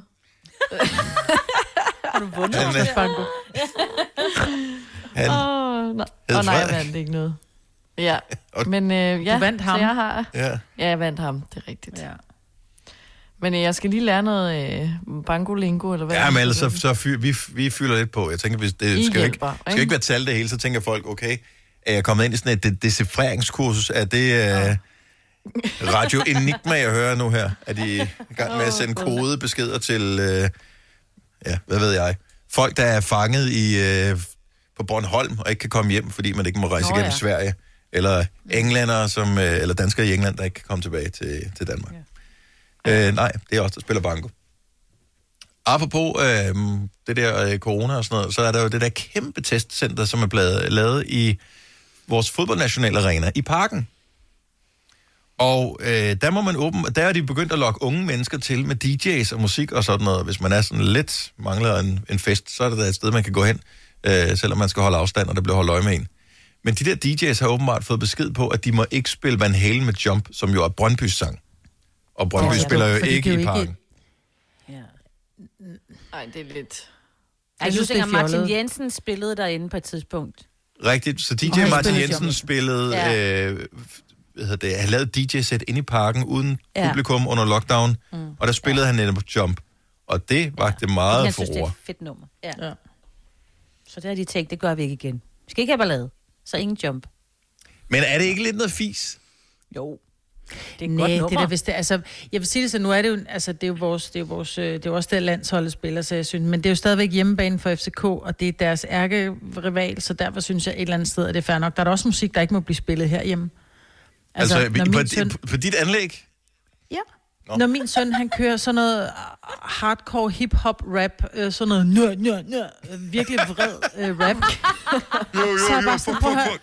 Har du vundet Han, øh, banko? Han, Åh, oh, nej. Oh, nej, jeg vandt ikke noget. Ja, Og- men øh, ja, Du vandt ham. Så jeg har, ja. ja, jeg vandt ham, det er rigtigt. Ja. Men øh, jeg skal lige lære noget øh, bango-lingo, eller hvad? ja, men ellers så, så fyr, vi, vi fylder lidt på. Jeg tænker, hvis det I skal jo ikke, hjælper, skal ikke være tal det hele, så tænker folk, okay, er jeg kommet ind i sådan et de- decifreringskursus? Er det øh, Radio Enigma, jeg hører nu her? Er de i gang med at sende kodebeskeder til, øh, ja, hvad ved jeg, folk, der er fanget i, øh, på Bornholm og ikke kan komme hjem, fordi man ikke må rejse Nå, igennem ja. Sverige? Eller englænder, som, øh, eller danskere i England, der ikke kan komme tilbage til, til Danmark. Ja. Øh, nej, det er os, der spiller banko. Apropos øh, det der øh, corona og sådan noget, så er der jo det der kæmpe testcenter, som er blevet lavet i vores fodboldnationale arena i parken. Og øh, der må man åbne, der er de begyndt at lokke unge mennesker til med DJ's og musik og sådan noget. Hvis man er sådan lidt, mangler en, en fest, så er det da et sted, man kan gå hen, øh, selvom man skal holde afstand, og der bliver holdt øje med en. Men de der DJ's har åbenbart fået besked på, at de må ikke spille Van Halen med Jump, som jo er Brøndby's sang. Og Brøndby oh, ja. spiller jo ikke i jo ikke- parken. Ej, det er lidt... Jeg, Jeg synes, synes, det er Martin. Jensen spillede derinde på et tidspunkt. Rigtigt, så DJ han Martin Jensen spillede, Ja. øh, hvad hedder det, han lavede DJ-sæt inde i parken uden Ja. publikum under lockdown, mm. og der spillede ja. han netop Jump. Og det vagte ja. meget jeg synes, det er et fedt nummer. Ja. Ja. Så der har de tænkt, det gør vi ikke igen. Vi skal ikke have ballade. Så ingen jump. Men er det ikke lidt noget fis? Jo. Det er et Nej, godt det er nummer. da, hvis det, altså, jeg vil sige det så, nu er det jo, altså, det er jo vores, det er jo vores, øh, det er jo også der landsholdet spiller, så jeg synes, men det er jo stadigvæk hjemmebane for FCK, og det er deres ærkerival, så derfor synes jeg et eller andet sted, at det er fair nok. Der er der også musik, der ikke må blive spillet herhjemme. Altså, altså når på, søn, på dit anlæg? ja. Nå. Når min søn, han kører sådan noget ah, hardcore hip-hop rap, øh, sådan noget nø, nø, nø, øh, virkelig vred øh, rap, Jo, jo, Så er jeg jo, bare sådan, fuck, at fuck,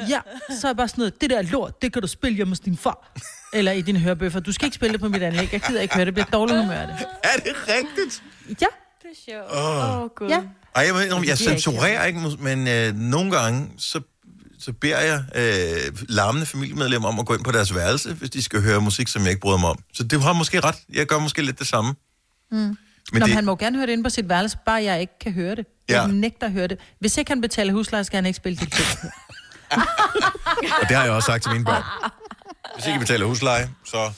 fuck. Ja, så er jeg bare sådan noget, det der lort, det kan du spille hjemme hos din far. Eller i dine hørebøffer. Du skal ikke spille det på mit anlæg. Jeg gider ikke høre det. Det bliver dårligt humør af det. Er det rigtigt? Ja. Det er sjovt. Åh. Åh, Gud. Ja. Ej, jeg, jeg Det ikke censurerer ikke, men øh, nogle gange, så, så beder jeg øh, larmende familiemedlemmer om at gå ind på deres værelse, hvis de skal høre musik, som jeg ikke bryder mig om. Så det har måske ret. Jeg gør måske lidt det samme. Mm. Men Nå, det, det... han må gerne høre det inde på sit værelse, bare jeg ikke kan høre det. Jeg Ja. nægter at høre det. Hvis ikke han betaler husleje, skal han ikke spille ting. og det har jeg også sagt til mine børn. Hvis ikke I betaler husleje, så...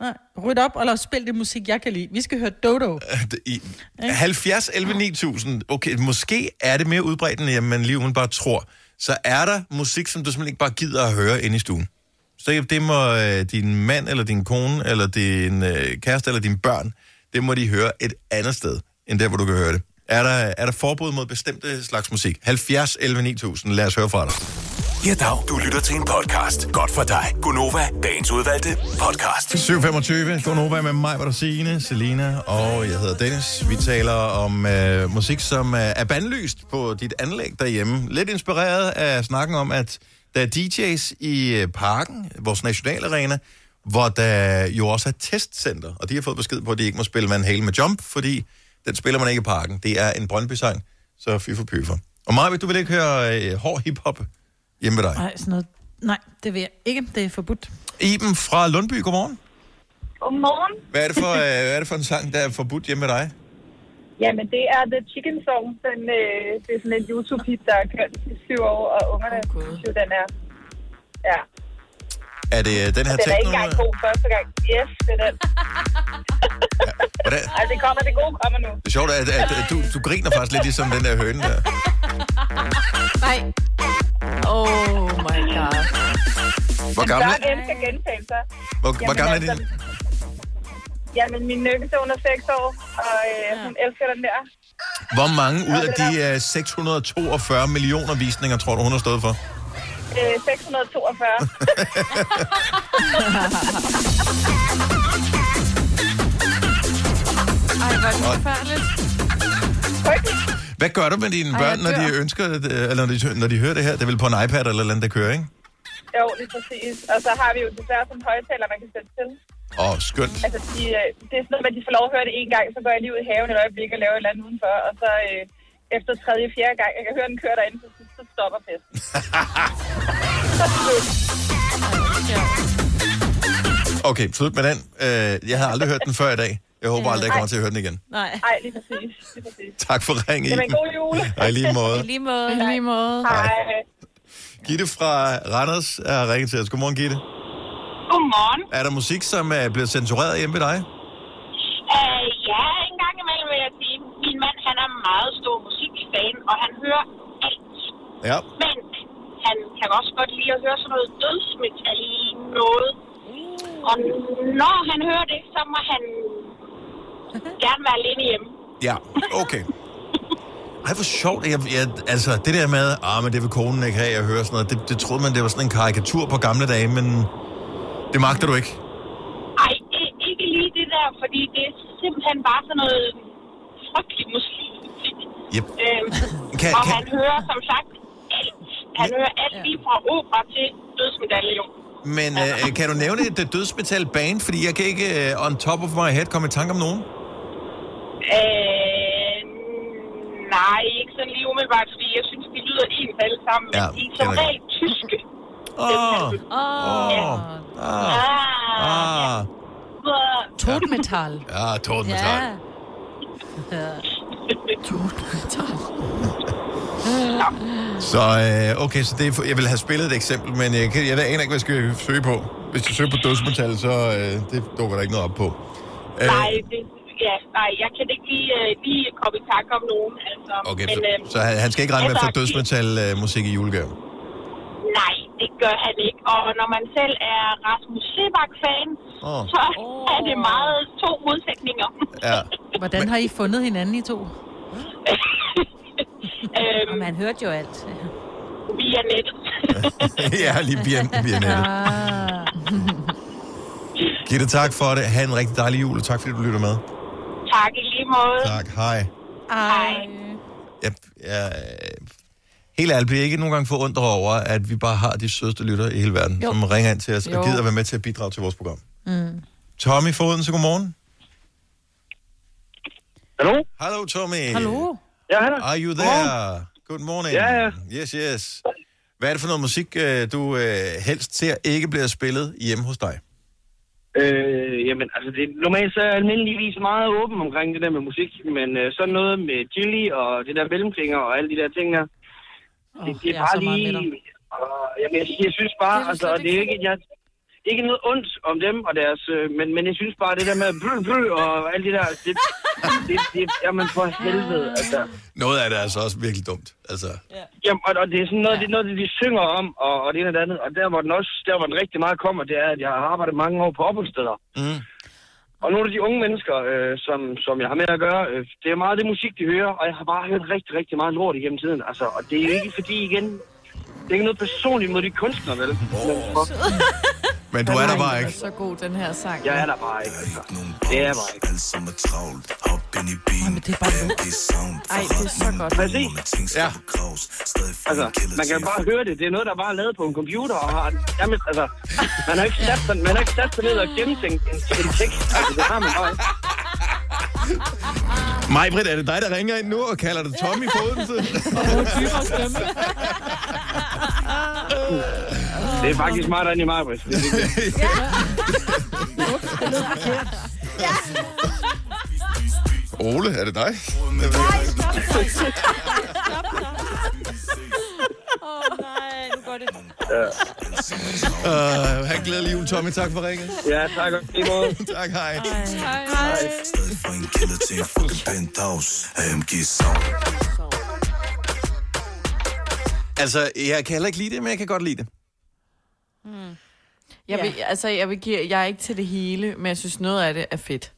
Nej, ryd op og lad os spille det musik, jeg kan lide. Vi skal høre Dodo. I 70 11 9000, okay, måske er det mere udbredt, end man lige umiddelbart tror. Så er der musik, som du simpelthen ikke bare gider at høre inde i stuen. Så det må øh, din mand, eller din kone, eller din øh, kæreste, eller dine børn, det må de høre et andet sted, end der, hvor du kan høre det. Er der, er der forbud mod bestemte slags musik? 70 11 9000, lad os høre fra dig. Ja, dag. Du lytter til en podcast. Godt for dig. Gunova, dagens udvalgte podcast. 7.25, Gonova med mig, var der Signe, Selina og jeg hedder Dennis. Vi taler om øh, musik, som øh, er bandlyst på dit anlæg derhjemme. Lidt inspireret af snakken om, at der er DJ's i øh, parken, vores nationalarena, hvor der jo også er testcenter, og de har fået besked på, at de ikke må spille Van Halen med Jump, fordi den spiller man ikke i parken. Det er en Brøndby-sang, så fy for pyfer. Og Maja, du vil ikke høre øh, hård hiphop hjemme ved dig? Nej, sådan noget. Nej, det vil jeg ikke. Det er forbudt. Iben fra Lundby, godmorgen. Godmorgen. Hvad er det for, øh, hvad er det for en sang, der er forbudt hjemme med dig? Jamen, det er The Chicken Song. Den, øh, det er sådan en YouTube-hit, der har kørt i syv år, og ungerne Åh, Gud. synes jo, den er... Ja, Er det øh, den her den er ikke engang god første gang. Yes, det er den. Hvordan? Altså, det kommer, det gode kommer nu. Det er sjovt, at, at, at du, du griner faktisk lidt ligesom den der høne der. Nej. Oh my god. Hvor gammel, elsker gentagelser. hvor, hvor gammel er altså, din? Jamen, min hun er 6 år, og øh, hun elsker den der. Hvor mange ud af de øh, 642 millioner visninger, tror du, hun har stået for? Øh, 642. Ej, hvor er det forfærdeligt. Hvad gør du med dine Ej, børn, når de ønsker, det, øh, eller når de, når de hører det her? Det er vel på en iPad eller noget, der kører, ikke? Jo, lige præcis. Og så har vi jo desværre sådan en højtaler, man kan sætte til. Åh, skønt. Altså, de, øh, det er sådan noget med, at de får lov at høre det en gang, så går jeg lige ud i haven et øjeblik og laver et eller andet udenfor, og så øh, efter tredje, fjerde gang, jeg kan høre den køre derinde, så stopper festen. Okay, slut med den. Øh, Jeg havde aldrig hørt den før i dag. Jeg håber aldrig, jeg kommer til at høre den igen. Nej. Ej, lige præcis. Lige præcis. Tak for ringen, Jamen, god jul. Ej, i lige måde. I lige måde. I lige måde. Hej. Gitte fra Randers er ringet til os. Godmorgen, Gitte. Godmorgen. Er der musik, som er blevet censureret hjemme ved dig? Uh, ja, en gang imellem vil jeg sige, min mand han er meget stor musikfan, og han hører. Ja. Men han kan også godt lide at høre sådan noget dødsmetal noget. Og når han hører det, så må han gerne være alene hjemme. Ja, okay. Ej, hvor sjovt. Jeg, jeg, altså, det der med, ah, men det vil konen ikke have, jeg hører sådan noget, det, det troede man, det var sådan en karikatur på gamle dage, men det magter du ikke. Ej, i- ikke lige det der, fordi det er simpelthen bare sådan noget frygtelig musik. Yep. Øhm, Kan, og kan, han hører som sagt. Han hører alt lige fra opera til dødsmedaljon. men øh, kan du nævne et øh, dødsmetal band? Fordi jeg kan ikke øh, on top of my head komme i tanke om nogen. Øh, nej, ikke sådan lige umiddelbart, fordi jeg synes, de lyder ens alle sammen. Ja, men de er som regel tyske. Åh, Åh. Ja. åh, ah, Ah, ah. ja. Totemetal. Ja, Tordenmetal. Ja. Så øh, okay, så det er, jeg vil have spillet et eksempel, men jeg, kan, jeg aner ikke, hvad jeg skal søge på. Hvis jeg søger på dødsmetal, så øh, det dukker der ikke noget op på. Øh, Nej, det, ja, nej, jeg kan ikke lige, uh, lige komme i tanke om nogen. Altså. Okay, men, så, øhm, så han, skal ikke regne med at få altså, dødsmetal øh, musik i julegave. Nej, det gør han ikke. Og når man selv er Rasmus Sebak-fan, Åh. så er det meget to modsætninger. Ja. Hvordan har I fundet hinanden i to? øhm, Og man hørte jo alt. via nettet. ja, lige via, via nettet. Ah. Gitte, tak for det. Ha' en rigtig dejlig jul, og tak fordi du lytter med. tak i lige måde. Tak, hej. Hej. Jeg, jeg, helt ærligt bliver ikke nogen gange forundret over, at vi bare har de sødeste lyttere i hele verden, jo. som ringer ind til os Jo. og gider være med til at bidrage til vores program. Mm. Tommy Foden, så godmorgen. Hallo? Hello, Tommy. Hallo? Ja, han er. Are you there? Good morning. Ja, ja. Yes, yes. Hvad er det for noget musik, øh, du øh, helst ser ikke bliver spillet hjemme hos dig? Øh, jamen, altså, det, normalt så er jeg almindeligvis meget åben omkring det der med musik, men øh, sådan noget med chili og det der mellemklinger og alle de der ting der, det, det er bare lige... Og, jamen, jeg, jeg synes bare, Det er altså, det er ikke, jeg, ikke noget ondt om dem og deres, øh, men, men jeg synes bare, det der med bø, bø og alt det der, det, det, det, jamen for helvede, altså. Noget af det er altså også virkelig dumt. Altså, Jamen, og, og det er sådan noget, det er noget, de synger om, og, og det ene og det andet. Og der, hvor den også, der, hvor den rigtig meget kommer, det er, at jeg har arbejdet mange år på opholdssteder. mm. Og nogle af de unge mennesker, øh, som, som jeg har med at gøre, øh, det er meget det musik, de hører, og jeg har bare hørt rigtig, rigtig meget lort igennem tiden. Altså, og det er jo ikke fordi, igen, det er ikke noget personligt mod de kunstnere, vel? Oh. Men du er der bare ikke. er så god, den her sang. Jeg er der bare ikke, altså. Det er bare ikke. Jamen, det er bare lort. Ej, det er så godt. Præcis. Ja. Altså, man kan bare høre det. Det er noget, der bare er lavet på en computer, og har, jamen, altså, man har ikke sat sig, man har ikke sat sig ned og gennemtænkt en, en tekst. Altså, det har man bare ikke. Majbrit, er det dig, der ringer ind nu og kalder dig Tommy på Odense? Det er faktisk smartere end i mig, Britt. Er det. Ole, er det dig? Åh, oh, nej, nu går det. Uh, ha' en glædelig jul, Tommy. Tak for ringet. Ja, tak. i lige måde. tak, hej. Altså, jeg kan heller ikke lide det, men jeg kan godt lide det. Jeg, vil, altså, jeg, vil give, jeg er ikke til det hele, men jeg synes, noget af det er fedt.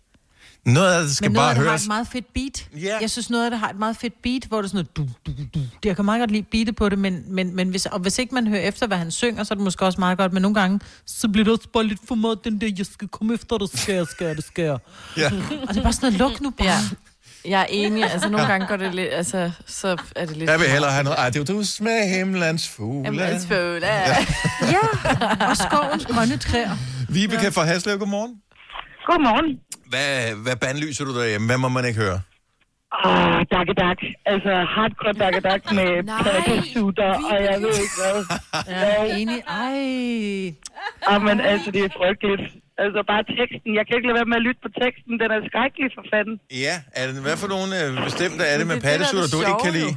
Noget af det skal Men noget bare af det har høres. et meget fedt beat. Ja. Jeg synes, noget af det har et meget fedt beat, hvor det er sådan noget du, du, du. Jeg kan meget godt lide beatet på det, men, men, men hvis, og hvis ikke man hører efter, hvad han synger, så er det måske også meget godt. Men nogle gange, så bliver det også bare lidt for meget den der, jeg skal komme efter dig, skal jeg, skal jeg, det skal jeg. Ja. Og det er bare sådan noget, luk nu bare. Ja. Jeg er enig. Altså, nogle gange går det lidt... Altså, så er det lidt... Jeg vil hellere have noget. Ej, det er jo du med himlens fugle. Altså, føle, ja. ja. Og skovens grønne træer. Vibeke fra Haslev, godmorgen. Godmorgen. Hvad, hvad bandlyser du derhjemme? Hvad må man ikke høre? Ah, dakke dak. Altså hardcore dakke dak med pattasutter, og jeg ved ikke hvad. Ja, enig. Ej. Ah, men altså, det er frygteligt. Altså bare teksten. Jeg kan ikke lade være med at lytte på teksten. Den er skrækkelig for fanden. Ja, er det, hvad for nogle øh, bestemte er det med det er er pattesutter, du ikke kan lide?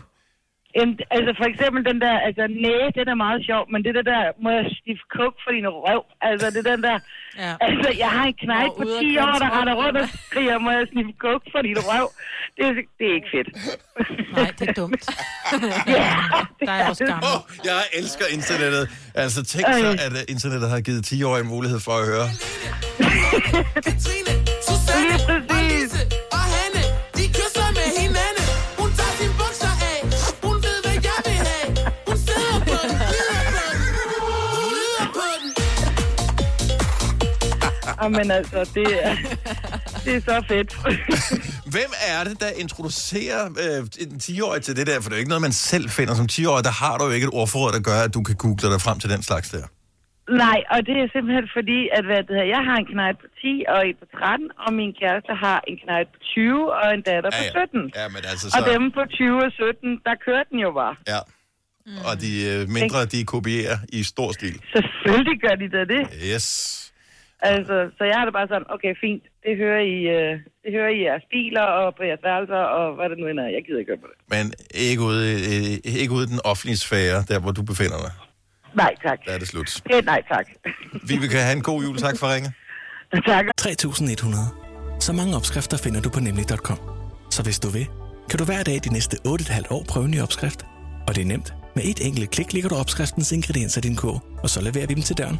En, altså for eksempel den der, altså næ, den er meget sjov, men det der der, må jeg stifte kuk for din røv. Altså det den der, ja. altså jeg har en knægt på ude af 10 år, der render rundt og skriger, må jeg sniffe kuk for din røv. Det, er- det er ikke fedt. Nej, det er dumt. ja, Der er også gammel. Oh, jeg elsker internettet. Altså, tænk så, at uh, internettet har givet 10 år en mulighed for at høre. Jamen altså, det er, det er så fedt. Hvem er det, der introducerer øh, en 10-årig til det der? For det er jo ikke noget, man selv finder. Som 10-årig, der har du jo ikke et ordforråd, der gør, at du kan google dig frem til den slags der. Nej, og det er simpelthen fordi, at hvad det her, jeg har en knægt på 10 og en på 13, og min kæreste har en knægt på 20 og en datter på 17. Ja, men altså Og så... dem på 20 og 17, der kører den jo bare. Ja. Og de øh, mindre, de kopierer i stor stil. Selvfølgelig gør de da det. Yes. Altså, så jeg har det bare sådan, okay, fint, det hører I, øh, det hører I jeres biler og på jeres værelser, og hvad det nu end er. Jeg gider ikke høre på det. Men ikke ude, øh, ikke ude i den offentlige sfære, der hvor du befinder dig. Nej, tak. Der er det slut. Et nej, tak. Vi vil have en god jul. Tak for ringe. tak. 3100. Så mange opskrifter finder du på nemlig.com. Så hvis du vil, kan du hver dag de næste 8,5 år prøve en ny opskrift. Og det er nemt. Med et enkelt klik ligger du opskriftens ingredienser i din kog, og så leverer vi dem til døren.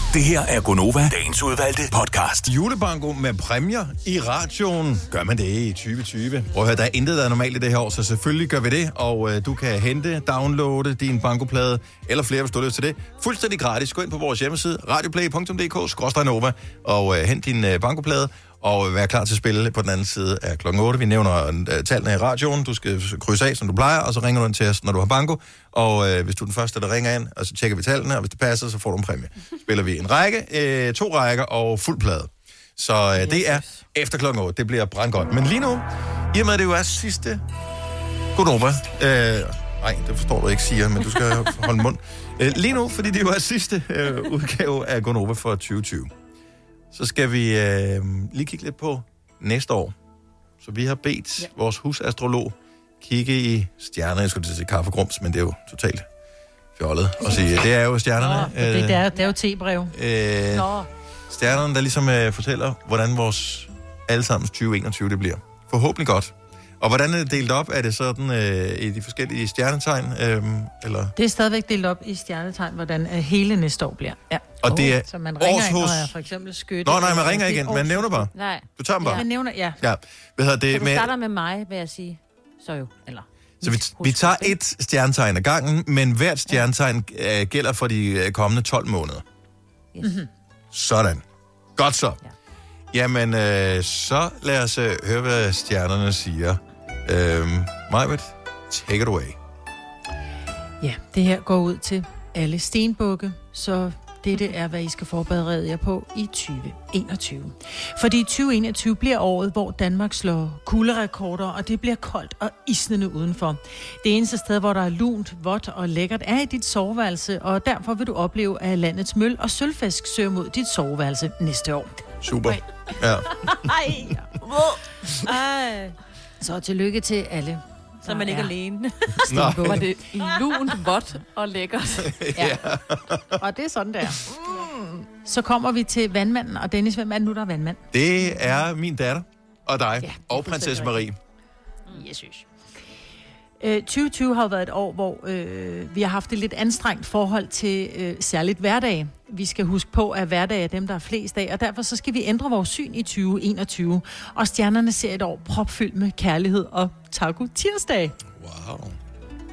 Det her er Gonova, dagens udvalgte podcast. Julebanko med præmier i radioen. Gør man det i 2020? Prøv at høre, der er intet, der er normalt i det her år, så selvfølgelig gør vi det. Og øh, du kan hente, downloade din bankoplade, eller flere, hvis du har lyst til det. Fuldstændig gratis. Gå ind på vores hjemmeside, radioplay.dk-nova, og øh, hent din øh, bankoplade, og vær klar til at spille på den anden side af klokken 8. Vi nævner øh, tallene i radioen. Du skal krydse af, som du plejer, og så ringer du ind til os, når du har banko. Og øh, hvis du er den første, der ringer ind, og så tjekker vi tallene, og hvis det passer, så får du en præmie. Spiller vi en række, øh, to rækker og fuld plade. Så øh, det er efter klokken 8. Det bliver brandgodt. Men lige nu, i og med, at det jo er sidste Godnova. Øh, nej, det forstår du ikke, siger, men du skal holde mund. Øh, lige nu, fordi det jo er sidste øh, udgave af Gonova for 2020, så skal vi øh, lige kigge lidt på næste år. Så vi har bedt ja. vores husastrolog kigge i stjerner. Jeg skulle til at sige kaffegrums, men det er jo totalt fjollet at sige. Det er jo stjernerne. Nå, det, det, er, det er jo tebrev. Øh, Nå. stjernerne, der ligesom øh, fortæller, hvordan vores allesammens 2021 det bliver. Forhåbentlig godt. Og hvordan er det delt op? Er det sådan øh, i de forskellige stjernetegn? Øh, eller? Det er stadigvæk delt op i stjernetegn, hvordan øh, hele næste år bliver. Ja. Og det er Så man ringer ikke, når årshus- jeg for eksempel skytte. Nå, nej, man ringer ikke ind. Man nævner bare. Nej. Du tager dem bare. Man nævner, ja. Ja. Hvad hedder Det, det? så du Med, starter med mig, vil jeg sige. Så jo, eller... så vi, vi tager et stjernetegn ad gangen, men hvert stjernetegn øh, gælder for de øh, kommende 12 måneder. Yes. Mm-hmm. Sådan. Godt så. Ja. Jamen, øh, så lad os øh, høre, hvad stjernerne siger. Øhm, Majbet, take it away. Ja, det her går ud til alle stenbukke, så dette er, hvad I skal forberede jer på i 2021. Fordi 2021 bliver året, hvor Danmark slår kulderekorder, og det bliver koldt og isnende udenfor. Det eneste sted, hvor der er lunt, vådt og lækkert, er i dit soveværelse, og derfor vil du opleve, at landets møl og sølvfisk søger mod dit soveværelse næste år. Super. Ja. Ej. Ej. Så tillykke til alle. Så er man ikke alene. Nå. Var det lunt, vådt og lækkert? ja. Og det er sådan der. Mm. Så kommer vi til vandmanden, og Dennis, hvem er det nu, der er vandmand? Det er min datter og dig ja, og prinsesse Marie. Jesus. Øh, 2020 har jo været et år, hvor øh, vi har haft et lidt anstrengt forhold til øh, særligt hverdag. Vi skal huske på, at hverdag er dem, der er flest af, og derfor så skal vi ændre vores syn i 2021. Og stjernerne ser et år propfyldt med kærlighed og taco tirsdag. Wow.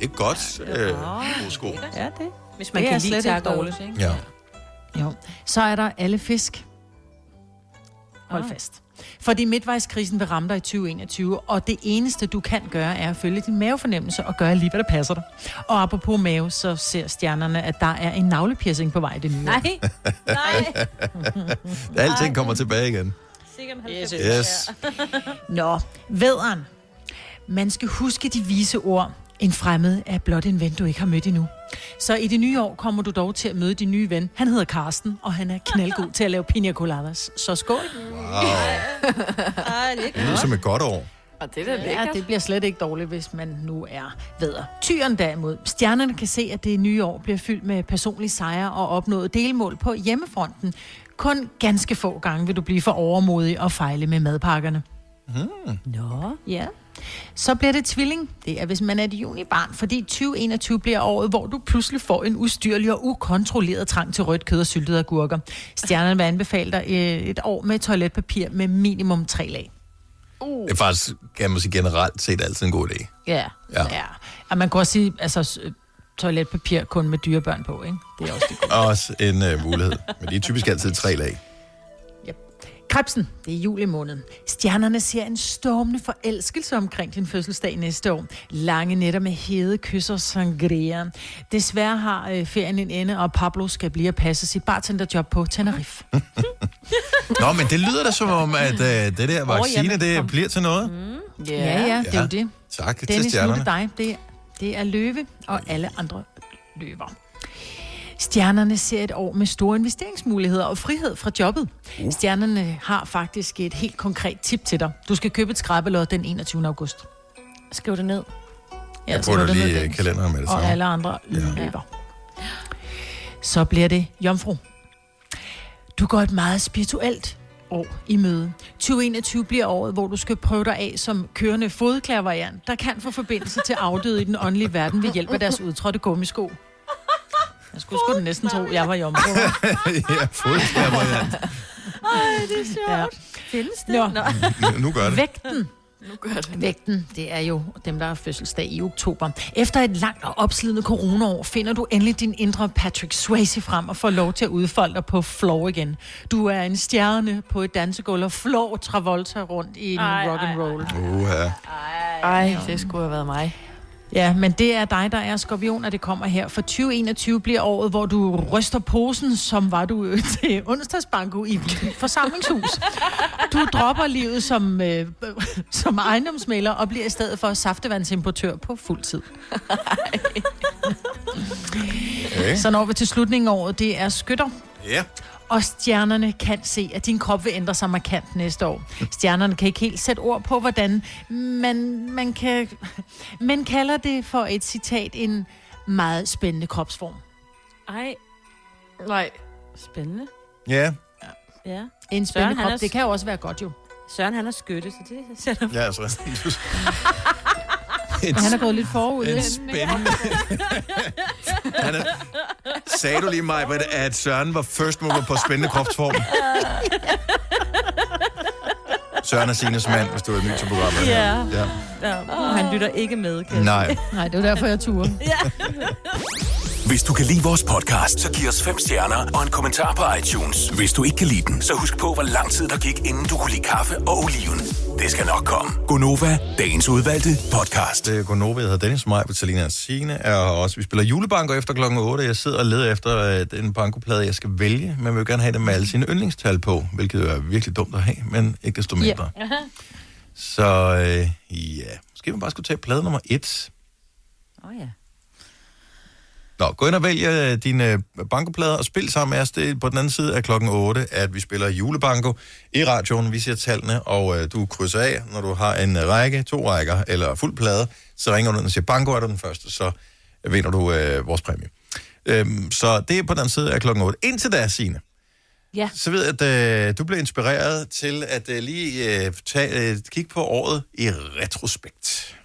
Det er godt, øh, sko. Ja, det. Hvis man det kan er lide ikke taco dårligt. også, Ja. Jo. Så er der alle fisk. Hold Ah. fast. Fordi midtvejskrisen vil ramme dig i 2021, og det eneste, du kan gøre, er at følge din mavefornemmelse og gøre lige, hvad der passer dig. Og apropos mave, så ser stjernerne, at der er en navlepiercing på vej i det nye. Nej. Nej. Alting kommer tilbage igen. Sikkert Yes. Yes. Nå, vederen. Man skal huske de vise ord. En fremmed er blot en ven, du ikke har mødt endnu. Så i det nye år kommer du dog til at møde din nye ven. Han hedder Karsten, og han er knaldgod til at lave pina coladas. Så skål. Wow. Ej, det er lyder som et godt år. Og det er da Ja, det bliver slet ikke dårligt, hvis man nu er vedder. Tyren derimod. Stjernerne kan se, at det nye år bliver fyldt med personlige sejre og opnået delmål på hjemmefronten. Kun ganske få gange vil du blive for overmodig og fejle med madpakkerne. Hmm. Nå. Ja. Så bliver det tvilling. Det er, hvis man er et junibarn, fordi 2021 bliver året, hvor du pludselig får en ustyrlig og ukontrolleret trang til rødt kød og syltede agurker. Stjernerne vil anbefale dig øh, et år med toiletpapir med minimum tre lag. Det er faktisk, kan man sige, generelt set altid en god idé. Ja. Ja. ja. Og man kan også sige, altså toiletpapir kun med dyrebørn på, ikke? Det er også det. Også en uh, mulighed. Men de er typisk altid tre lag. Krebsen, det er juli måned. Stjernerne ser en stormende forelskelse omkring din fødselsdag næste år. Lange nætter med hede kysser og sangria. Desværre har øh, ferien en ende, og Pablo skal blive at passe sit bartenderjob på Tenerife. Nå, men det lyder da som om, at uh, det der vaccine, det bliver til noget. Mm. Ja, ja, ja, det er jo det. Tak til Dennis, nu er stjernerne. det dig. Det, det er løve og alle andre løver. Stjernerne ser et år med store investeringsmuligheder og frihed fra jobbet. Uh. Stjernerne har faktisk et helt konkret tip til dig. Du skal købe et skrabelod den 21. august. Skriv det ned. Jeg skriv putter det ned, lige Dennis. kalenderen med det Og samme. alle andre løber. Så bliver det jomfru. Du går et meget spirituelt år i møde. 2021 bliver året, hvor du skal prøve dig af som kørende fodklærvariant, der kan få forbindelse til afdøde i den åndelige verden ved hjælp af deres udtrådte gummisko. Jeg skulle sgu da næsten tro, jeg var jomfru. ja, fodskærvariant. Ej, det er sjovt. Ja. Findes det? Nå. Nå. Nu, gør det. Vægten. Nu gør det. Vægten, det er jo dem, der har fødselsdag i oktober. Efter et langt og opslidende coronaår, finder du endelig din indre Patrick Swayze frem og får lov til at udfolde dig på floor igen. Du er en stjerne på et dansegulv og flår Travolta rundt i en Ej, rock and roll. Uha. Ej, det skulle have været mig. Ja, men det er dig, der er skorpion, og det kommer her. For 2021 bliver året, hvor du ryster posen, som var du øh, til onsdagsbanko i forsamlingshus. Du dropper livet som, øh, som ejendomsmælder og bliver i stedet for saftevandsimportør på fuld tid. Okay. Så når vi til slutningen af året, det er skytter. Ja. Og stjernerne kan se, at din krop vil ændre sig markant næste år. Stjernerne kan ikke helt sætte ord på, hvordan man, man kan... Man kalder det for et citat en meget spændende kropsform. Ej, Nej. spændende. Ja. Ja. En Søren, spændende han krop, er- det kan jo også være godt jo. Søren, han er skytte, så det sætter Ja, altså. Men han er gået lidt forud. En spændende... Han er... Sagde du lige mig, at Søren var first mover på spændende kropsform? Søren er Sines mand, hvis du er ny til programmet. Ja. ja. Ja, han lytter ikke med, kan Nej. Nej, det er derfor, jeg turer. Hvis du kan lide vores podcast, så giv os fem stjerner og en kommentar på iTunes. Hvis du ikke kan lide den, så husk på, hvor lang tid der gik, inden du kunne lide kaffe og oliven. Det skal nok komme. Gonova, dagens udvalgte podcast. Det er Gonova, jeg hedder Dennis Maj, Vitalina og Signe er også. Vi spiller julebanker efter klokken 8. Jeg sidder og leder efter øh, den bankoplade, jeg skal vælge. Men vil jo gerne have det med alle sine yndlingstal på, hvilket er virkelig dumt at have, men ikke desto mindre. Ja. Så øh, ja, måske man bare skulle tage plade nummer 1. Åh oh, ja. Nå, gå ind og vælg øh, dine øh, bankoplader og spil sammen med os. Det er på den anden side af klokken 8, at vi spiller julebanko i radioen. Vi siger tallene, og øh, du krydser af, når du har en række, to rækker eller fuld plade. Så ringer du ind og siger, banko er du den første, så vinder du øh, vores præmie. Øhm, så det er på den anden side af klokken 8. Indtil da, Signe, Ja. så ved jeg, at øh, du blev inspireret til at øh, lige øh, tage, øh, kigge på året i retrospekt.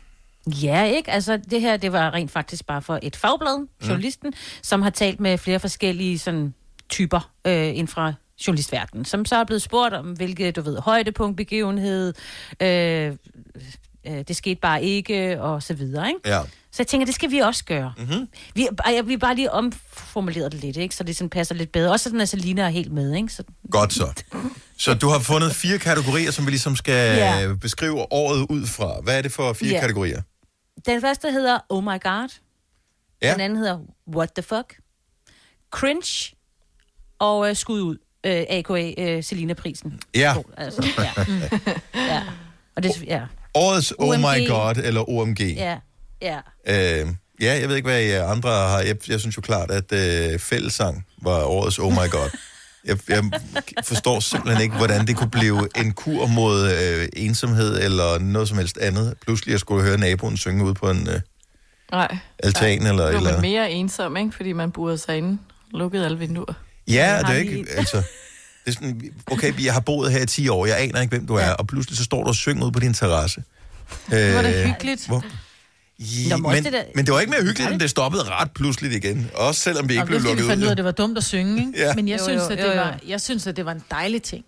Ja, ikke? Altså, det her, det var rent faktisk bare for et fagblad, journalisten, mm. som har talt med flere forskellige sådan, typer øh, inden fra journalistverdenen, som så er blevet spurgt om, hvilket, du ved, højdepunkt, begivenhed, øh, øh, det skete bare ikke, og så videre, ikke? Ja. Så jeg tænker, det skal vi også gøre. Mm-hmm. Vi, jeg, vi bare lige omformuleret det lidt, ikke? Så det sådan passer lidt bedre. Også sådan, at Selina er helt med, ikke? Så, Godt så. Så du har fundet fire kategorier, som vi ligesom skal Ja. beskrive året ud fra. Hvad er det for fire ja. kategorier? Den første hedder Oh My God. Ja. Den anden hedder What the Fuck. Cringe. Og øh, Skud ud. Øh, A.K.A. Øh, Selina-prisen. Ja. Altså, ja. Ja. Og det, ja. Årets Oh My. God eller OMG. Ja. Ja. Øh, ja, jeg ved ikke, hvad I andre har. Jeg, jeg synes jo klart, at øh, fællesang var årets Oh My God. Jeg, jeg forstår simpelthen ikke, hvordan det kunne blive en kur mod øh, ensomhed eller noget som helst andet. Pludselig at skulle høre naboen synge ud på en øh, Nej. altan eller et Det eller mere ensom, ikke? Fordi man burede sig inde. Lukkede alle vinduer. Ja, det er lige- ikke, altså... Det er sådan, okay, jeg har boet her i 10 år, jeg aner ikke, hvem du er, og pludselig så står du og synger ud på din terrasse. Det var da Øh, hyggeligt. Hvor? Ja, Nå, men det der- men det var ikke mere hyggeligt, end det stoppede ret pludseligt igen. Også selvom vi ikke Og det blev lukket ud ud. at det var dumt at synge, ikke? Ja. Men jeg Jo, synes, jo, at jo, det jo. var, jeg synes, at det var en dejlig ting.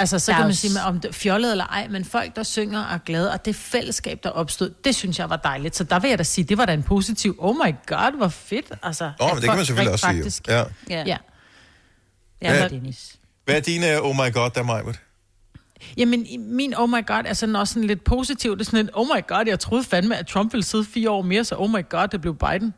Altså, så Der er kan man jo sige, om det fjollet eller ej, men folk, der synger og er glade, og det fællesskab, der opstod, det synes jeg var dejligt. Så der vil jeg da sige, det var da en positiv, oh my god, hvor fedt. Altså, Åh, at men det kan man selvfølgelig også sige. faktisk- jo. Ja. Ja. Ja. Ja, Ja. ja. Dennis. Hvad er dine Oh My God, der Majbert? Jamen, min oh my god er sådan også sådan lidt positiv. Det er sådan lidt, oh my god, jeg troede fandme, at Trump ville sidde fire år mere, så oh my god, det blev Biden.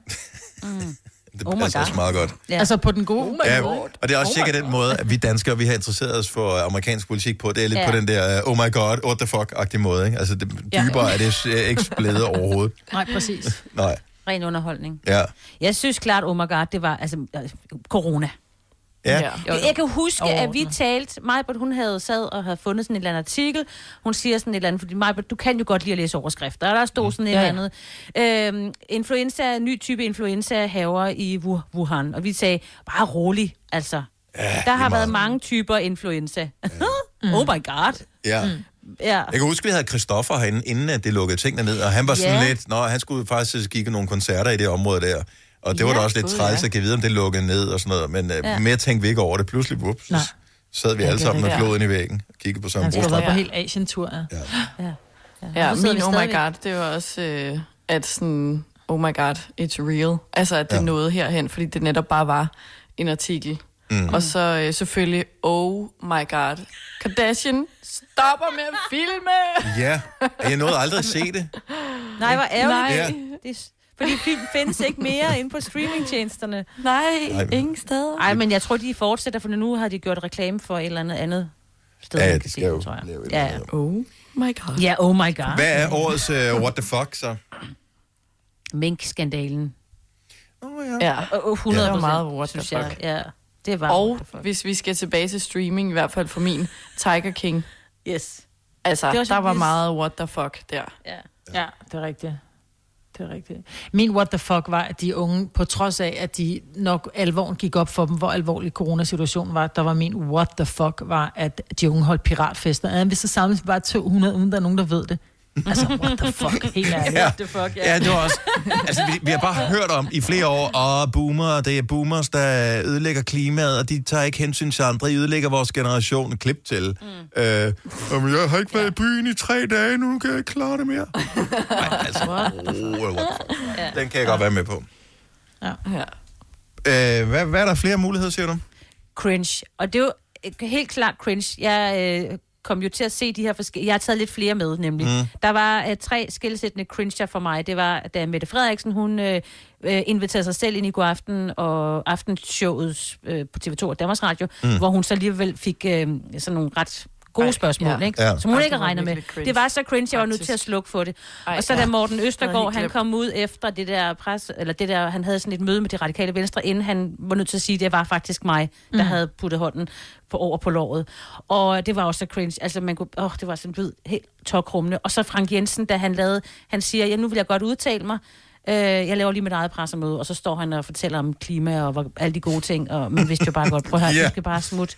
Det Oh my passer God. også meget godt. Ja. Altså på den gode. Oh my Ja, god. og det er også Oh cirka den måde, at vi danskere, vi har interesseret os for amerikansk politik på. Det er lidt Ja. på den der, oh my god, what the fuck-agtige måde. Ikke? Altså, det, Ja. dybere er det ikke blevet overhovedet. Nej, præcis. Nej, Ren underholdning. ja. Jeg synes klart, oh my God, det var altså, øh, corona. Ja. Jo, jo. Jeg kan huske, at vi talte, Majbert, hun havde sad og havde fundet sådan en eller anden artikel. Hun siger sådan et eller andet, fordi Majbert, du kan jo godt lide at læse overskrifter. Og der stod sådan et Ja, eller ja. andet. Øhm, influenza, ny type influenza haver i Wu- Wuhan. Og vi sagde, bare rolig, altså. Ja, der har været mange typer influenza. oh my god. Ja. Mm. Ja. Jeg kan huske, at vi havde Christoffer herinde, inden at det lukkede tingene ned, og han var sådan Ja. lidt, nå, han skulle faktisk kigge nogle koncerter i det område der. Og det var da Ja, også lidt træls ja. at give vide, om det lukkede ned og sådan noget. Men Ja. ja. mere tænkte vi ikke over det. Pludselig, whoops, Nej. sad vi Ja, alle det sammen med floden i væggen og kiggede på samme Han skulle have været på helt Asian-tur, ja. Ja, Ja, sidder min oh my god, det var også, øh, at sådan, oh my god, it's real. Altså, at det Ja. nåede herhen, fordi det netop bare var en artikel. Mm. Og så øh, selvfølgelig, oh my god, Kardashian stopper med at filme! Ja, jeg nåede aldrig at se det. Nej, hvor ærgerligt. Nej. Det er, fordi film findes ikke mere inde på streamingtjenesterne. Nej, Nej. ingen steder. Nej, men jeg tror, de fortsætter, for nu har de gjort reklame for et eller andet andet sted. Ja, man kan skal se jo det, tror jeg. lave Ja, ja. Oh my god. Ja, oh my god. Hvad er årets uh, what the fuck så? Mink-skandalen. Oh, Ja, Og 100 det var meget what the synes jeg. fuck. Ja, det var Og fuck. hvis vi skal tilbage til streaming, i hvert fald for min, Tiger King. Yes. Altså, Det der var så var meget what the fuck der. Ja. Ja, det er rigtigt. Det er rigtigt. Min what the fuck var, at de unge, på trods af, at de nok alvoren gik op for dem, hvor alvorlig coronasituationen var, der var min what the fuck, var, at de unge holdt piratfester. Ja, hvis så samles bare 200, uden der er nogen, der ved det. Altså, what the fuck, helt ærligt. Ja. the fuck, ja. Ja, det var også... Altså, vi, vi har bare hørt om i flere år, og boomer, det er boomers, der ødelægger klimaet, og de tager ikke hensyn til andre, de ødelægger vores generation. Klip til. Mm. Øh, "Jamen, jeg har ikke været i byen i tre dage, nu kan jeg ikke klare det mere. Nej, altså, oh, what the fuck. Den kan jeg godt være med på. Ja. ja. Øh, hvad, hvad er der flere muligheder, siger du? cringe. Og det er jo øh, helt klart cringe. Jeg øh, kom jo til at se de her forskellige... Jeg har taget lidt flere med, nemlig. Mm. Der var øh, tre skilsættende cringer for mig. Det var, da Mette Frederiksen, hun øh, inviterede sig selv ind i god aften og aftenshowet øh, på TV2 og Danmarks Radio, Mm. hvor hun så alligevel fik øh, sådan nogle ret gode Ej, spørgsmål, ja. ikke? Ja. som hun Ej, ikke det var regner med. Det var så cringe, jeg var nødt til at slukke for det. Ej, og så da ja. Morten Det havde Østergaard, han kom ud efter det der pres, eller det der, han havde sådan et møde med de radikale venstre, inden han var nødt til at sige, at det var faktisk mig, der Mm. havde puttet hånden på over på låret. Og det var også så cringe. Altså, man kunne, åh, det var sådan ved, helt tokrummende. Og så Frank Jensen, da han lavede, han siger, ja, nu vil jeg godt udtale mig. Øh, jeg laver lige mit eget pressemøde, og så står han og fortæller om klima og hvor, alle de gode ting, og man vidste jo bare godt, prøv at høre, Ja. yeah. skal bare smutte.